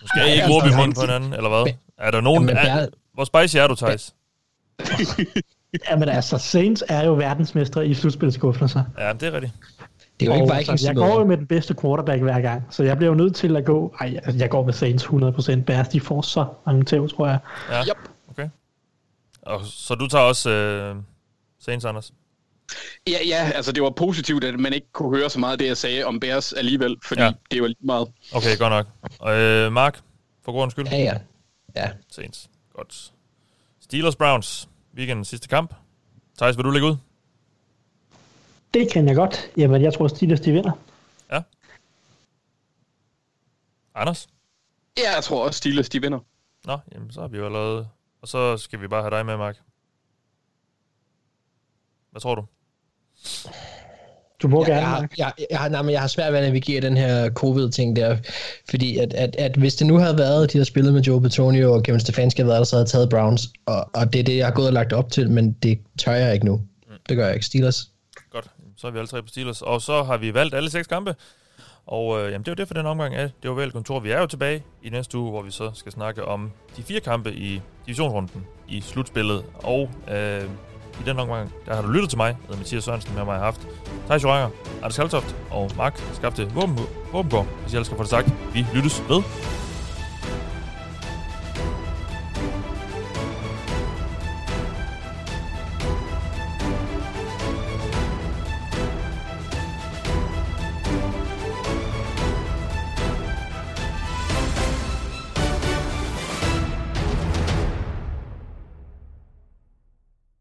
Nu skal I ikke råbe i munden på hinanden, eller hvad? Er der nogen... Jamen, Er, hvor spicy er du, Thijs? Jamen altså, Saints er jo verdensmestre i slutspilskuffelser. Ja, det er rigtigt. Det er jo ikke Og, Vikings, så jeg går jo med den bedste quarterback hver gang, så jeg bliver jo nødt til at gå... Ej, altså, jeg går med Saints 100%. Bears, de får så mange tæv, tror jeg. Ja, Yep. okay. Og, så du tager også øh, Saints, Anders? Ja, ja, altså det var positivt, at man ikke kunne høre så meget af det, jeg sagde om Bears alligevel, fordi Ja. ja. det var lige meget. Okay, godt nok. Og øh, Mark, for god ordens skyld? Ja, ja. Ja, Saints. Godt. Steelers Browns. Weekendens sidste kamp. Thijs, vil du lægge ud? Det kan jeg godt. Jamen, jeg tror, Steelers, de vinder. Anders? Ja, jeg tror også, Steelers de vinder. Nå, jamen så har vi jo allerede... Og så skal vi bare have dig med, Mark. Hvad tror du? Du må jeg, gerne, jeg, har, jeg, jeg, har, nej, men jeg har svært ved at navigere den her covid-ting der, fordi at, at, at hvis det nu havde været, de har spillet med Joe Petonio og Kevin Stefanski havde været der, så havde taget Browns, og, og det er det, jeg har gået og lagt op til, men det tør jeg ikke nu. Det gør jeg ikke. Steelers. Godt, så er vi alle tre på Steelers. Og så har vi valgt alle seks kampe. Og øh, jamen, det var det for den omgang af det var vel kontor. Vi er jo tilbage i næste uge, hvor vi så skal snakke om de fire kampe i divisionsrunden i slutspillet. Og øh, i den omgang, der har du lyttet til mig, hedder Mathias Sørensen, med mig har haft Thijs Joranger, Anders Kaltoft og Mark Skabte Våbengård. Hvis jeg ellers skal få det sagt, vi lyttes ved.